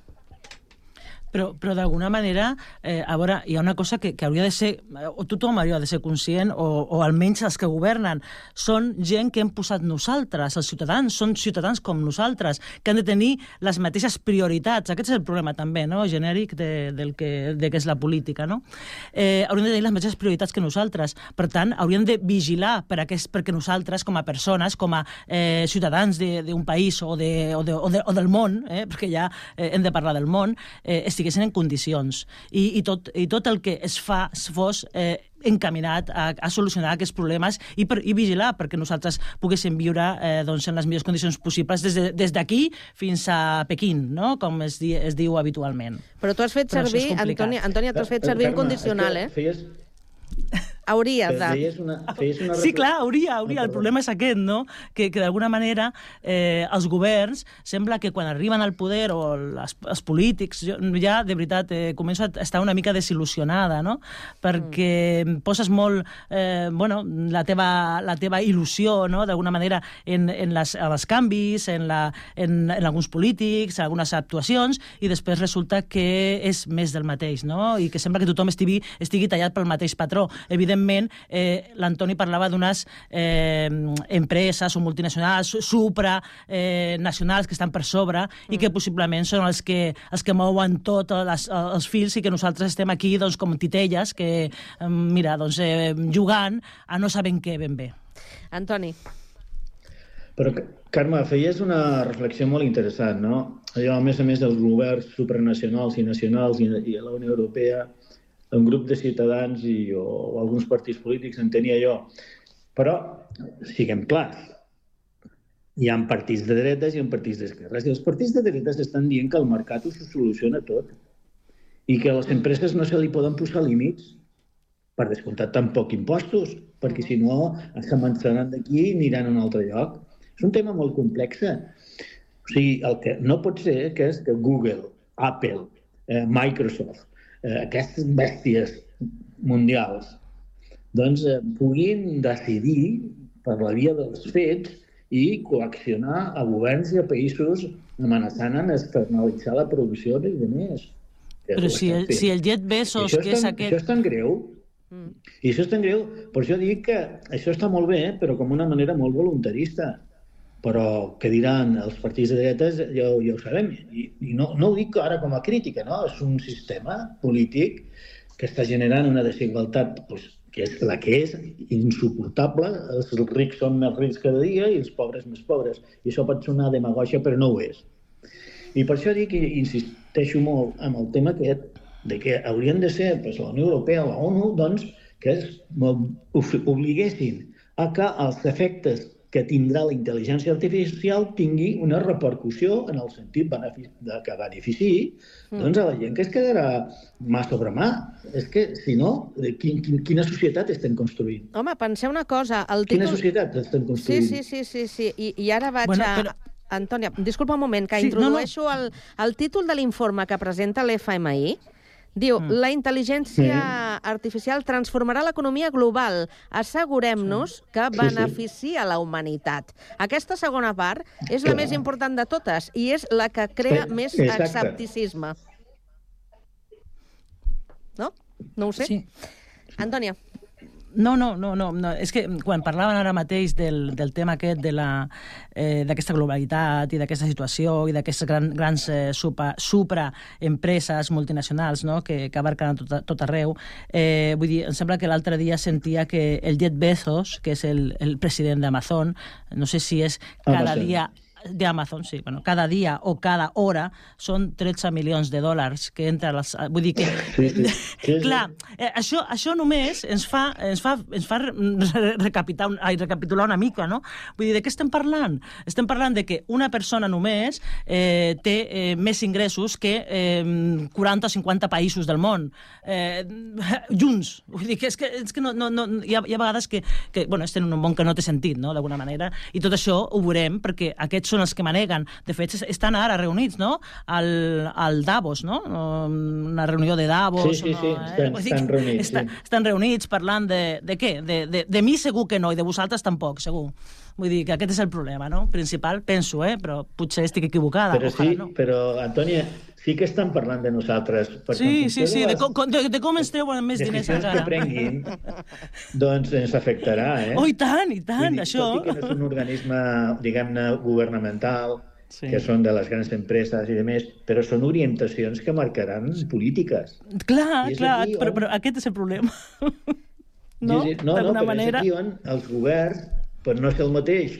Però, però d'alguna manera, eh, a veure, hi ha una cosa que, que hauria de ser, o tothom hauria de ser conscient, o, o almenys els que governen, són gent que hem posat nosaltres, els ciutadans, són ciutadans com nosaltres, que han de tenir les mateixes prioritats. Aquest és el problema també, no?, genèric de, del que, de que és la política, no? Eh, haurien de tenir les mateixes prioritats que nosaltres. Per tant, haurien de vigilar per aquest, perquè nosaltres, com a persones, com a eh, ciutadans d'un país o, de, o, de, o, de, o del món, eh, perquè ja eh, hem de parlar del món, eh, estiguessin en condicions. I, i, tot, I tot el que es fa es fos eh, encaminat a, a solucionar aquests problemes i, per, i vigilar perquè nosaltres poguéssim viure eh, doncs, en les millors condicions possibles des de- des d'aquí fins a Pequín, no? com es, di, es diu habitualment. Però tu has fet Però servir. Antònia, Antònia tu has fet Però, servir Carme, incondicional, eh? Feies, Hauria de... feies una, feies una Sí, clar, hauria, hauria. El problema és aquest, no? Que, que d'alguna manera eh, els governs sembla que quan arriben al poder o les, els polítics, jo, ja de veritat eh, començo a estar una mica desil·lusionada, no? Perquè mm. poses molt eh, bueno, la, teva, la teva il·lusió, no? d'alguna manera, en, en, les, en els canvis, en, la, en, en alguns polítics, en algunes actuacions, i després resulta que és més del mateix, no? I que sembla que tothom estigui, estigui tallat pel mateix patró. Evidentment, eh, l'Antoni parlava d'unes eh, empreses o multinacionals supra eh, nacionals que estan per sobre mm. i que possiblement són els que, els que mouen tot les, els fils i que nosaltres estem aquí doncs, com titelles que, eh, mira, doncs, eh, jugant a no sabem què ben bé. Antoni. Però, Carme, feies una reflexió molt interessant, no? Allò, a més a més dels governs supranacionals i nacionals i, i a la Unió Europea, un grup de ciutadans i, o, o alguns partits polítics, entenia jo. Però, siguem clars, hi ha partits de dretes i hi ha partits d'esquerres. I els partits de dretes estan dient que el mercat ho soluciona tot i que a les empreses no se li poden posar límits per descomptat tampoc impostos, perquè si no es començaran d'aquí i aniran a un altre lloc. És un tema molt complex. O sigui, el que no pot ser que és que Google, Apple, eh, Microsoft, eh, aquestes bèsties mundials, doncs eh, puguin decidir per la via dels fets i coaccionar a governs i a països amenaçant en externalitzar la producció de diners. Que Però si el, si el Jet Bezos, és que és tan- aquest... Això és tan greu, i això és tan greu, per això dic que això està molt bé, però com una manera molt voluntarista. Però què diran els partits de dretes, ja, ja ho sabem. I, i no, no ho dic ara com a crítica, no? És un sistema polític que està generant una desigualtat pues, que és la que és, insuportable. Els rics són més rics cada dia i els pobres més pobres. I això pot sonar demagogia, però no ho és. I per això dic i insisteixo molt amb el tema aquest de que haurien de ser doncs, la Unió Europea, la ONU, doncs, que es ob- obliguessin a que els efectes que tindrà la intel·ligència artificial tingui una repercussió en el sentit benefici, de que beneficiï Mm. doncs, a la gent que es quedarà mà sobre mà. És que, si no, de quin, quin, quina societat estem construint? Home, penseu una cosa, el Quina títol... societat estem Sí, construint? sí, sí, sí, sí. I, i ara vaig Bueno, a... però- Antònia, disculpa un moment, que Sí, no, no. introdueixo el, el títol de l'informe que presenta l'FMI. Diu, mm. la intel·ligència artificial transformarà l'economia global. Assegurem-nos que sí. beneficia la humanitat. Aquesta segona part és la Clar. més important de totes i és la que crea Eh, més exacte. escepticisme. No? No ho sé. Sí. Antònia. No, no, no, no, no. És que quan parlaven ara mateix del, del tema aquest de la, eh, d'aquesta globalitat i d'aquesta situació i d'aquestes gran, grans eh, supra, supraempreses multinacionals no? que, que abarquen tot, tot arreu, eh, vull dir, em sembla que l'altre dia sentia que el Jet Bezos, que és el, el president d'Amazon, no sé si és cada Amazon. dia d'Amazon, sí. Bueno, cada dia o cada hora són 13 milions de dòlars que entra les... Vull dir que... Sí, sí. Clar, eh, això, això només ens fa, ens fa, ens fa re- recapitar, ai, recapitular una mica, no? Vull dir, de què estem parlant? Estem parlant de que una persona només eh, té eh, més ingressos que eh, 40 o 50 països del món, eh, junts. Vull dir que és que, és que no, no, no, hi, ha, hi ha vegades que, que bueno, estem en un món que no té sentit, no?, d'alguna manera, i tot això ho veurem perquè aquests són els que maneguen. De fet, es- estan ara reunits, no?, al, al Davos, no?, una reunió de Davos... Sí, sí, sí, no, estan- dir estan que reunits, Estan, sí. estan reunits parlant de, de què? De, de, de mi segur que no, i de vosaltres tampoc, segur. Vull dir que aquest és el problema, no?, principal, penso, eh?, però potser estic equivocada. Però sí, no. però, Antònia, sí que estan parlant de nosaltres. perquè Sí, sí, sí, de de, les com, de, de com ens treuen més diners decisions que prenguin, doncs ens afectarà, eh? Oh, i tant, i tant, Vull dir, això... Tot i que no és un organisme, diguem-ne, governamental, Sí. que són de les grans empreses i de més, però són orientacions que marcaran polítiques. Clar, és clar, aquí però, on- però aquest és el problema. no? No, no D'alguna però manera... és aquí on els governs, per no ser el mateix,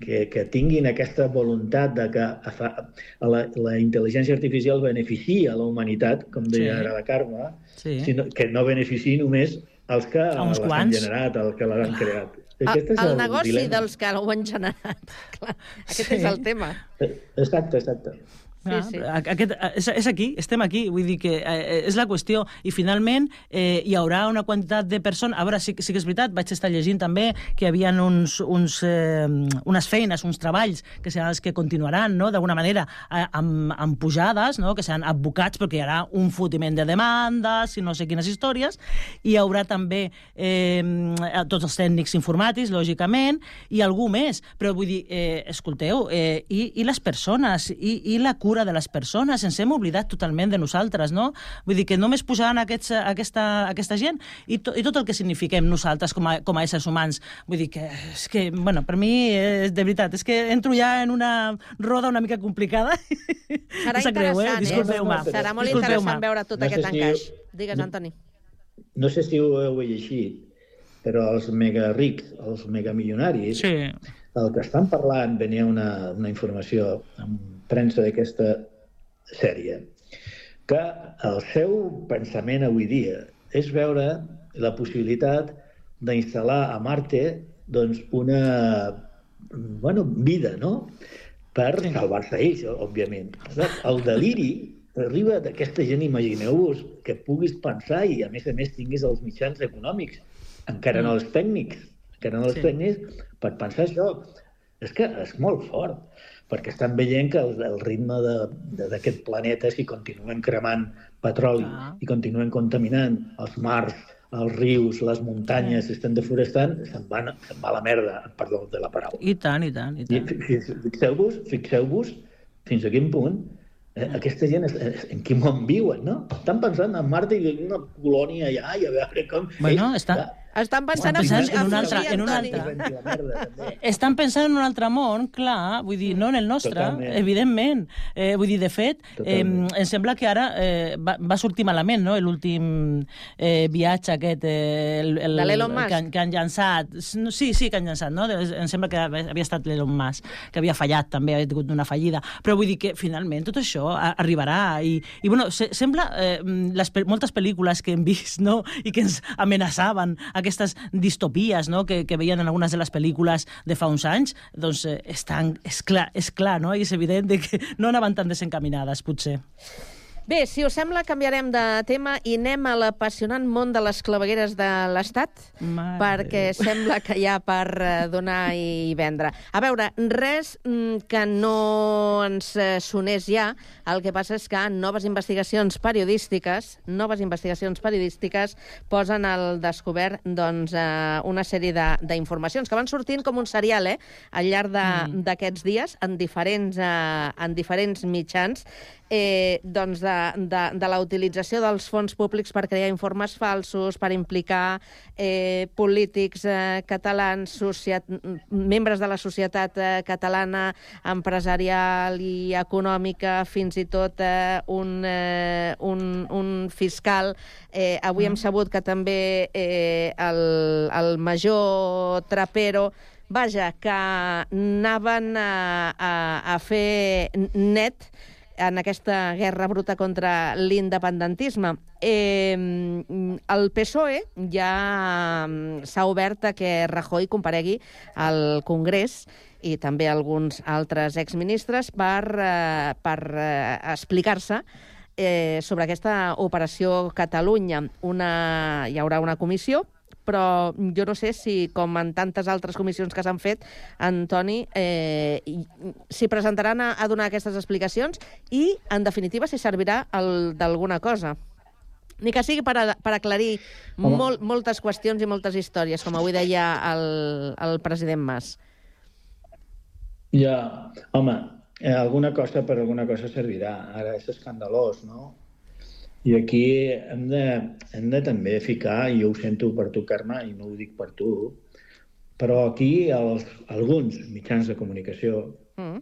que, que tinguin aquesta voluntat de que a fa, a la, la intel·ligència artificial beneficia a la humanitat, com deia Sí. ara la Carme, Sí. sinó, que no beneficiï només els que A uns les han quants. generat, els que l'han creat. El, Aquest és el el negoci dilema. dels que ho han generat. Clar, aquest Sí. és el tema. Exacte, exacte. Ah, a- Aquest, és, és aquí, estem aquí, vull dir que eh, és la qüestió. I finalment eh, hi haurà una quantitat de persones... A veure, sí, que- sí que és veritat, vaig estar llegint també que hi havia uns, uns, eh, unes feines, uns treballs que seran els que continuaran, no?, d'alguna manera, eh, amb, amb pujades, no?, que seran advocats perquè hi haurà un fotiment de demandes i no sé quines històries. Hi haurà també eh, tots els tècnics informàtics, lògicament, i algú més. Però vull dir, eh, escolteu, eh, i, i les persones, i, i la cura de les persones, ens hem oblidat totalment de nosaltres, no? Vull dir que només posaran aquests, aquesta, aquesta gent i, to, i tot el que signifiquem nosaltres com a, com a éssers humans. Vull dir que, és que, bueno, per mi, eh, de veritat, és que entro ja en una roda una mica complicada. Serà sap greu, eh? interessant, Disculpeu-me. Serà molt Disculpeu-me. interessant veure tot No sé aquest si- encaix. Digues, Antoni. No sé si ho heu llegit, però els mega rics, els megamilionaris, sí. el que estan parlant, venia una, una informació en premsa d'aquesta sèrie, que el seu pensament avui dia és veure la possibilitat d'instal·lar a Marte doncs, una bueno, vida, no? Per salvar-se ells, òbviament. El deliri arriba d'aquesta gent, imagineu-vos, que puguis pensar i, a més a més, tinguis els mitjans econòmics, encara no els tècnics, encara no els sí. tècnics, per pensar això. És que és molt fort, perquè estan veient que el, el ritme d'aquest planeta, si continuem cremant petroli Ah. i continuem contaminant els mars, els rius, les muntanyes, estan deforestant, se'n van, se'n va la merda, perdó de la paraula. I tant, i tant, i tant. fi- fi- Fixeu-vos fixeu-vos fins a quin punt eh, aquesta gent, és, és, en quin món viuen, no? Estan pensant en Marte i en una colònia allà i a veure com... Bueno, Ells, està- clar, Estan pensant, Estan pensant en, en un altre- en un Antoni. Estan pensant en un altre món, clar, vull dir, no en el nostre, Totalment. evidentment. Eh, vull dir, de fet, eh, em sembla que ara eh, va, va sortir malament, no?, l'últim eh, viatge aquest... Eh, el, el. Que, han- que han llançat. Sí, sí, que han llançat, no? Em sembla que havia estat l'Elon Musk, que havia fallat també, havia tingut una fallida. Però vull dir que, finalment, tot això arribarà. I, i bueno, se, sembla... Eh, les, pe- moltes pel·lícules que hem vist, no?, i que ens amenaçaven, aquestes distopies, no?, que, que veien en algunes de les pel·lícules de fa uns anys, doncs eh, estan, és, clar, és clar, no?, i és evident de que no anaven tan desencaminades, potser. Bé, si us sembla, canviarem de tema i anem a l'apassionant món de les clavegueres de l'Estat, perquè sembla que hi ha per eh, donar i vendre. A veure, res mm, que no ens eh, sonés ja, el que passa és que noves investigacions periodístiques, noves investigacions periodístiques posen al descobert doncs, eh, una sèrie de- d'informacions que van sortint com un serial eh, al llarg de- d'aquests dies en diferents, eh, en diferents mitjans eh, doncs de, de, de la utilització dels fons públics per crear informes falsos, per implicar eh, polítics eh, catalans, societ... membres de la societat eh, catalana, empresarial i econòmica, fins i tot eh, un, eh, un, un fiscal. Eh, avui hem sabut que també eh, el, el major Trapero vaja, que anaven a, a, a fer net en aquesta guerra bruta contra l'independentisme. Eh, el PSOE ja s'ha obert a que Rajoy comparegui al Congrés i també alguns altres exministres per, eh, per eh, explicar-se eh, sobre aquesta operació Catalunya. Una, hi haurà una comissió però jo no sé si, com en tantes altres comissions que s'han fet, Antoni, eh, s'hi presentaran a, a donar aquestes explicacions i, en definitiva, si servirà d'alguna cosa. Ni que sigui per, a, per aclarir Home. molt, moltes qüestions i moltes històries, com avui deia el, el president Mas. Ja, home, eh, alguna cosa per alguna cosa servirà. Ara és escandalós, no? I aquí hem de, hem de també ficar, i jo ho sento per tu, Carme, i no ho dic per tu, però aquí els, alguns mitjans de comunicació Mm.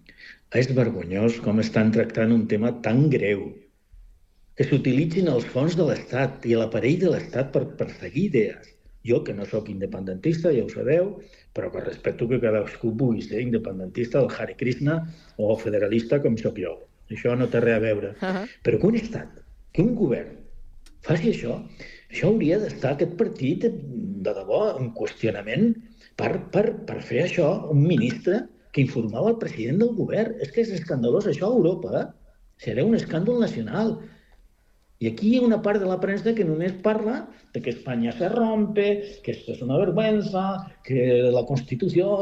és vergonyós com estan tractant un tema tan greu que s'utilitzin els fons de l'Estat i l'aparell de l'Estat per perseguir idees. Jo, que no sóc independentista, ja ho sabeu, però que respecto que cadascú pugui ser independentista del Hare Krishna o federalista com sóc jo. Això no té res a veure. Uh -huh. Però que un estat, que un govern faci això, això hauria d'estar aquest partit de debò en qüestionament per, per, per fer això, un ministre que informava el president del govern. És que és escandalós això a Europa. eh? Serà un escàndol nacional. I aquí hi ha una part de la premsa que només parla de que Espanya se rompe, que esto es una vergüenza, que la Constitució...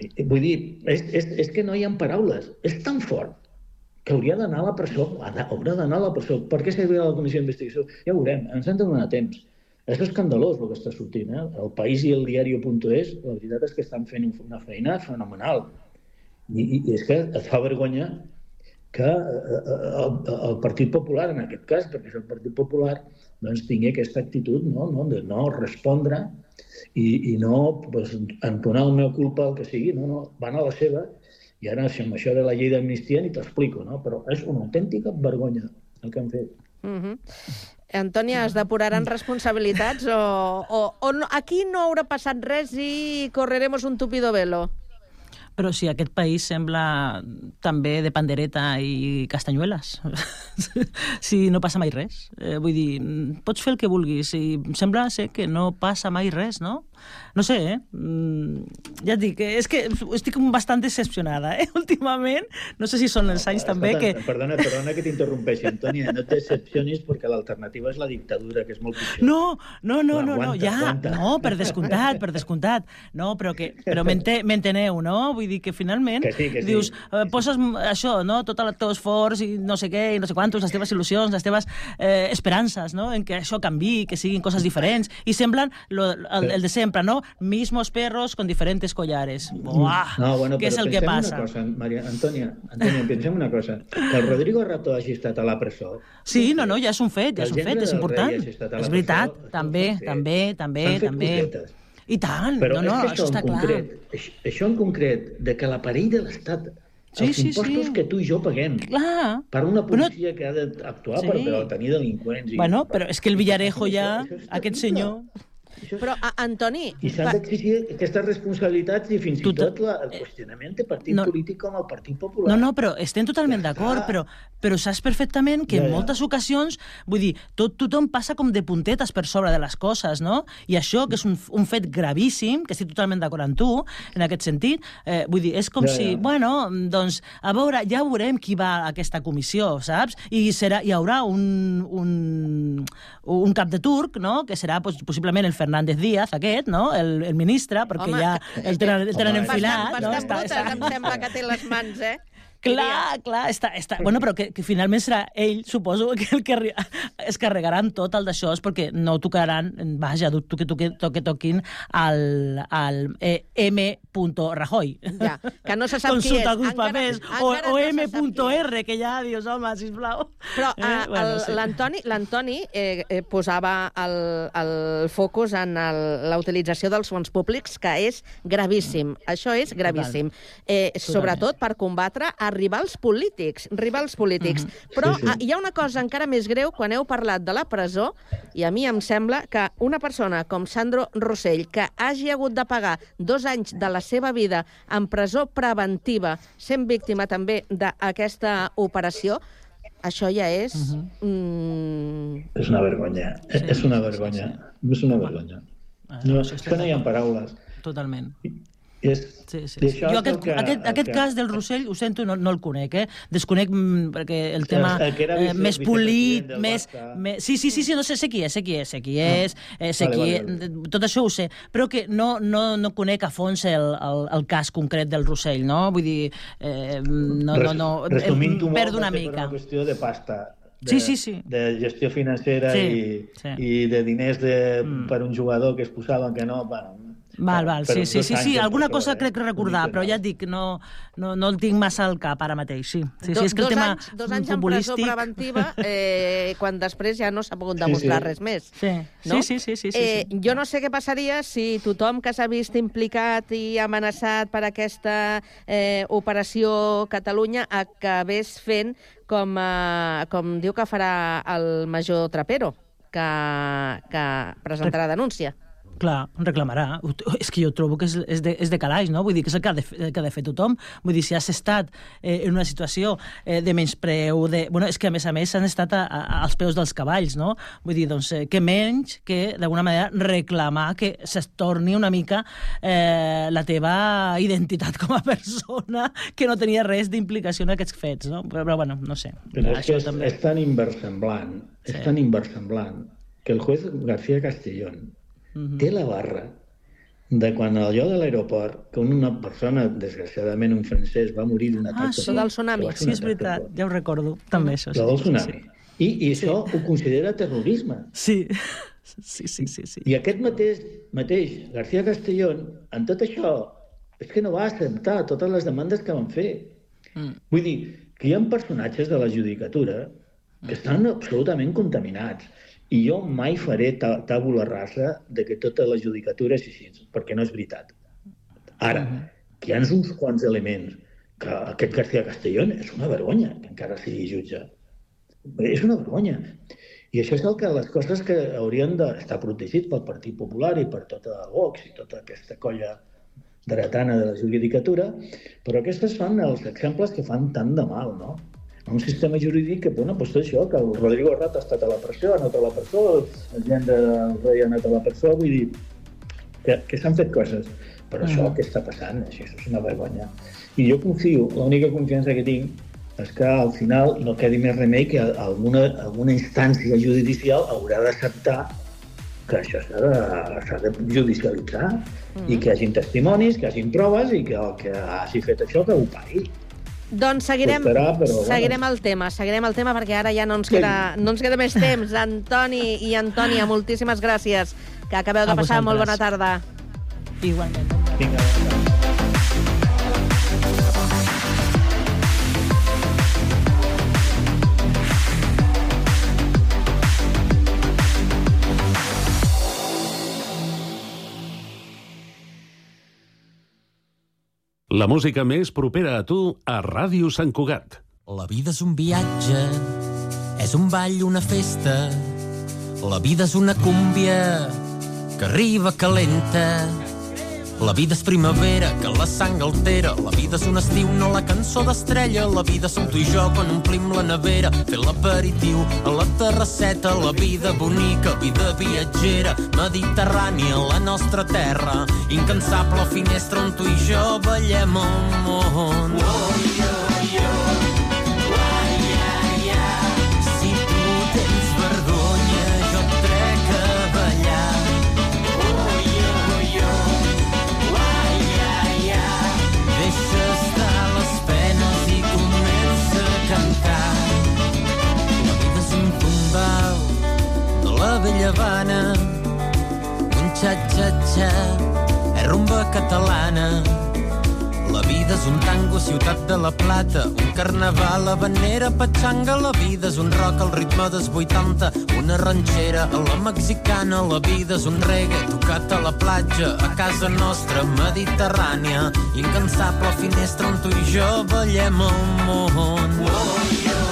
Eh, Vull dir, és, és, és que no hi ha paraules. És tan fort que hauria d'anar a la presó, haurà d'anar a la presó. Per què servirà la comissió d'investigació? Ja ho veurem, ens hem de donar temps. És escandalós el que està sortint. Eh? El País i el diario.es, la veritat és que estan fent un- una feina fenomenal. I, i, és que et fa vergonya que eh, eh, el, el Partit Popular, en aquest cas, perquè és el Partit Popular, doncs tingui aquesta actitud no? No? de no respondre i, i no pues, entonar el meu culpa, el que sigui, no, no, van a la seva, i ara si amb això de la llei d'amnistia ni t'explico, no? però és una autèntica vergonya el que han fet. Mm -hmm. Antònia, es depuraran responsabilitats o, o, o no, aquí no haurà passat res i correremos un tupido velo? Però si aquest país sembla també de pandereta i castanyueles, si no passa mai res. Eh, vull dir, pots fer el que vulguis i sembla ser que no passa mai res, no? No sé, eh? Mm, ja et dic, eh, és que estic bastant decepcionada, eh? Últimament, no sé si són els anys també que... Escolta, Perdona, perdona que t'interrompeixi, Antònia, no et decepcionis perquè l'alternativa és la dictadura, que és molt pitjor. No, no, no, no, no, ja, aguanta. no, per descomptat, per descomptat. No, però que però m'ente- m'enteneu, no? Vull dir que finalment Que sí, que sí. dius, eh, poses això, no? tot el teu esforç i no sé què, i no sé quantos, les teves il·lusions, les teves eh, esperances, no? En que això canvi, que siguin coses diferents, i semblen lo, el, el de sempre, no? Mismos perros con diferentes collares. Buah, No, bueno, què és però el que passa? Una cosa, Maria, Antònia, Antònia, pensem una cosa. Que el Rodrigo Rato hagi estat a la presó, Sí, no, no, ja és un fet, ja és un fet, és important. És veritat, presó, també, també, també, també. cosetes. I tant, Però no, no, és que això això, està en clar. concret, això, en concret, de que l'aparell de l'Estat, Sí, els sí, impostos sí. que tu i jo paguem, Clar. per una policia que ha d'actuar Sí. per, per tenir delinqüents... I, Bueno, però és que el Villarejo ja, aquest senyor... Però, a, Antoni... I s'han va- d'exigir aquestes responsabilitats i fins i Tot- tot la, el qüestionament de partit No. polític com el Partit Popular. No, no, però estem totalment d'acord, però, però saps perfectament que Ja, en ja. moltes ocasions, vull dir, tot, tothom passa com de puntetes per sobre de les coses, no? I això, que és un, un fet gravíssim, que estic totalment d'acord amb tu, en aquest sentit, eh, vull dir, és com Ja, si, ja. bueno, doncs, a veure, ja veurem qui va a aquesta comissió, saps? I serà, hi haurà un, un, un cap de turc, no?, que serà pues, possiblement el Fernández Díaz, aquest, no?, el, el ministre, perquè Home, ja el tenen, el tenen enfilat, Bastant, no? bastant brutes, em sembla que té les mans, eh? Clar, clar, està, està... Bueno, però que, que finalment serà ell, suposo, que el que es carregaran tot el d'això, perquè no tocaran, vaja, dubto que, toque, toque, toquin al, al eh, M. Rajoy. Ja, que no se sap qui és. Alguns Encara- papers. encara O, no o qui M.R, que ja dius, home, sisplau. Però Eh, eh, bueno, l'Antoni l'Antoni eh, eh, posava el, el focus en la utilització dels fons públics, que és gravíssim. Això és gravíssim. Eh, sobretot per combatre a rivals polítics, rivals polítics. Però Sí, sí. ah, hi ha una cosa encara més greu quan heu parlat de la presó, i a mi em sembla que una persona com Sandro Rossell, que hagi hagut de pagar dos anys de la seva vida en presó preventiva, sent víctima també d'aquesta operació, això ja és... mm, És una vergonya. Sí, és una vergonya. És una vergonya. No, és que no hi ha paraules. Totalment. És, Sí, sí, sí. Jo el aquest, que- aquest, el aquest que- cas del Rossell, ho sento, no, no el conec, eh? Desconec mm, perquè el tema el era eh, més polit, més, més... Sí, sí, sí, sí, no sé, sé qui és, sé qui és, sé qui és, eh, sé Vale, qui vale, és, tot això ho sé, però que no, no, no conec a fons el, el, el cas concret del Rossell, no? Vull dir, eh, no, no, no, Res- em molt, perdo una mica. una qüestió de pasta. De, Sí, sí, sí. De gestió financera Sí, i, sí. i de diners de, per un jugador que es posaven que no... Bueno, Val, val, sí, sí, sí, sí, alguna cosa crec recordar, però ja et dic, no, no, no el tinc massa al cap ara mateix, sí. Sí, sí, és que el dos tema anys, dos anys en presó futbolístic... preventiva, eh, quan després ja no s'ha pogut Sí, demostrar sí. res més. Sí, no? sí, sí, sí, sí, sí, eh, sí. Jo no sé què passaria si tothom que s'ha vist implicat i amenaçat per aquesta eh, operació Catalunya acabés fent com, eh, com diu que farà el major Trapero, que, que presentarà denúncia. Clar, reclamarà. És que jo trobo que és, és, de, és de calaix, no? Vull dir que és el que ha de, el que ha de fer tothom. Vull dir, si has estat eh, en una situació eh, de menyspreu, de... Bueno, és que a més a més han estat a, a, als peus dels cavalls, no? Vull dir, doncs, eh, que menys que d'alguna manera reclamar que es torni una mica eh, la teva identitat com a persona que no tenia res d'implicació en aquests fets, no? Però, però bueno, no sé. Però és que Això és, és tan inversemblant, és tan inversemblant, que el juez García Castellón Mhm. té la barra de quan allò de l'aeroport, que una persona, desgraciadament un francès, va morir d'un atac... Ah, sí, del tsunami. Sí, és veritat, ja ho recordo, també això. La del sí, tsunami. I, i això ho considera terrorisme. Sí, sí, sí, sí. sí. I aquest mateix, mateix García Castellón, en tot això, és que no va acceptar totes les demandes que van fer. Mm. Vull dir, que hi ha personatges de la judicatura que estan absolutament contaminats. I jo mai faré tàbula rasa de que tota la judicatura és així, perquè no és veritat. Ara, que hi ha uns quants elements que aquest García Castellón és una vergonya que encara sigui jutge. És una vergonya. I això és el que les coses que haurien d'estar protegits pel Partit Popular i per tota Vox i tota aquesta colla dretana de la judicatura, però aquestes són els exemples que fan tant de mal, no? Un sistema jurídic que, bueno, doncs això, que el Rodrigo Rato ha estat a la presó, ha anat a la presó, el gent del rei ha anat a la presó, vull dir, que, que s'han fet coses. Però això Mhm. què està passant? Això és una vergonya. I jo confio, l'única confiança que tinc és que al final no quedi més remei que alguna, alguna instància judicial haurà d'acceptar que això s'ha de, de judicialitzar i que hagin testimonis, que hagin proves i que el que hagi fet això que ho pagui. Doncs seguirem, Costarà, però, bueno. seguirem el tema, seguirem el tema perquè ara ja no ens Sí. queda, no ens queda més temps. Antoni i Antònia, moltíssimes gràcies. Que acabeu de A passar molt bona tarda. Igualment. Vinga. La música més propera a tu a Ràdio Sant Cugat. La vida és un viatge, és un ball, una festa. La vida és una cúmbia que arriba calenta. La vida és primavera, que la sang altera. La vida és un estiu, no la cançó d'estrella. La vida som tu i jo quan omplim la nevera. Fer l'aperitiu a la terrasseta. La vida bonica, vida viatgera. Mediterrània, la nostra terra. Incansable finestra on tu i jo ballem el món. Oh, yo, Habana. Un xa-xa-xa és rumba catalana. La vida és un tango, ciutat de la plata, un carnaval, habanera, patxanga, la vida és un rock al ritme dels 80, una ranxera a la mexicana, la vida és un reggae tocat a la platja, a casa nostra mediterrània, incansable finestra on tu i jo ballem el món. Oh, yo,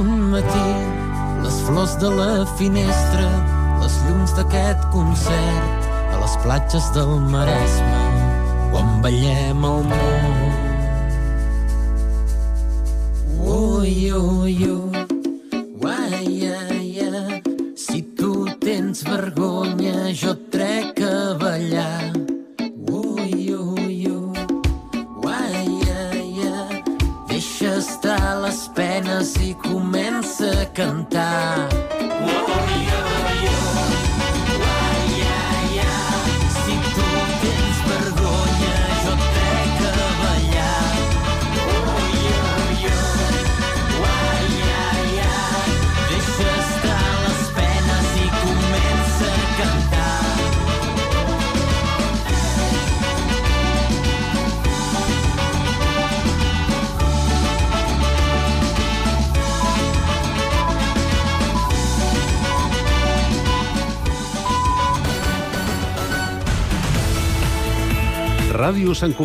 un matí. Les flors de la finestra, les llums d'aquest concert, a les platges del Maresme, quan ballem el món. Ui, ui, ui, uai, ai, ai. Si tu tens vergonya, jo Ràdio Sant Cugat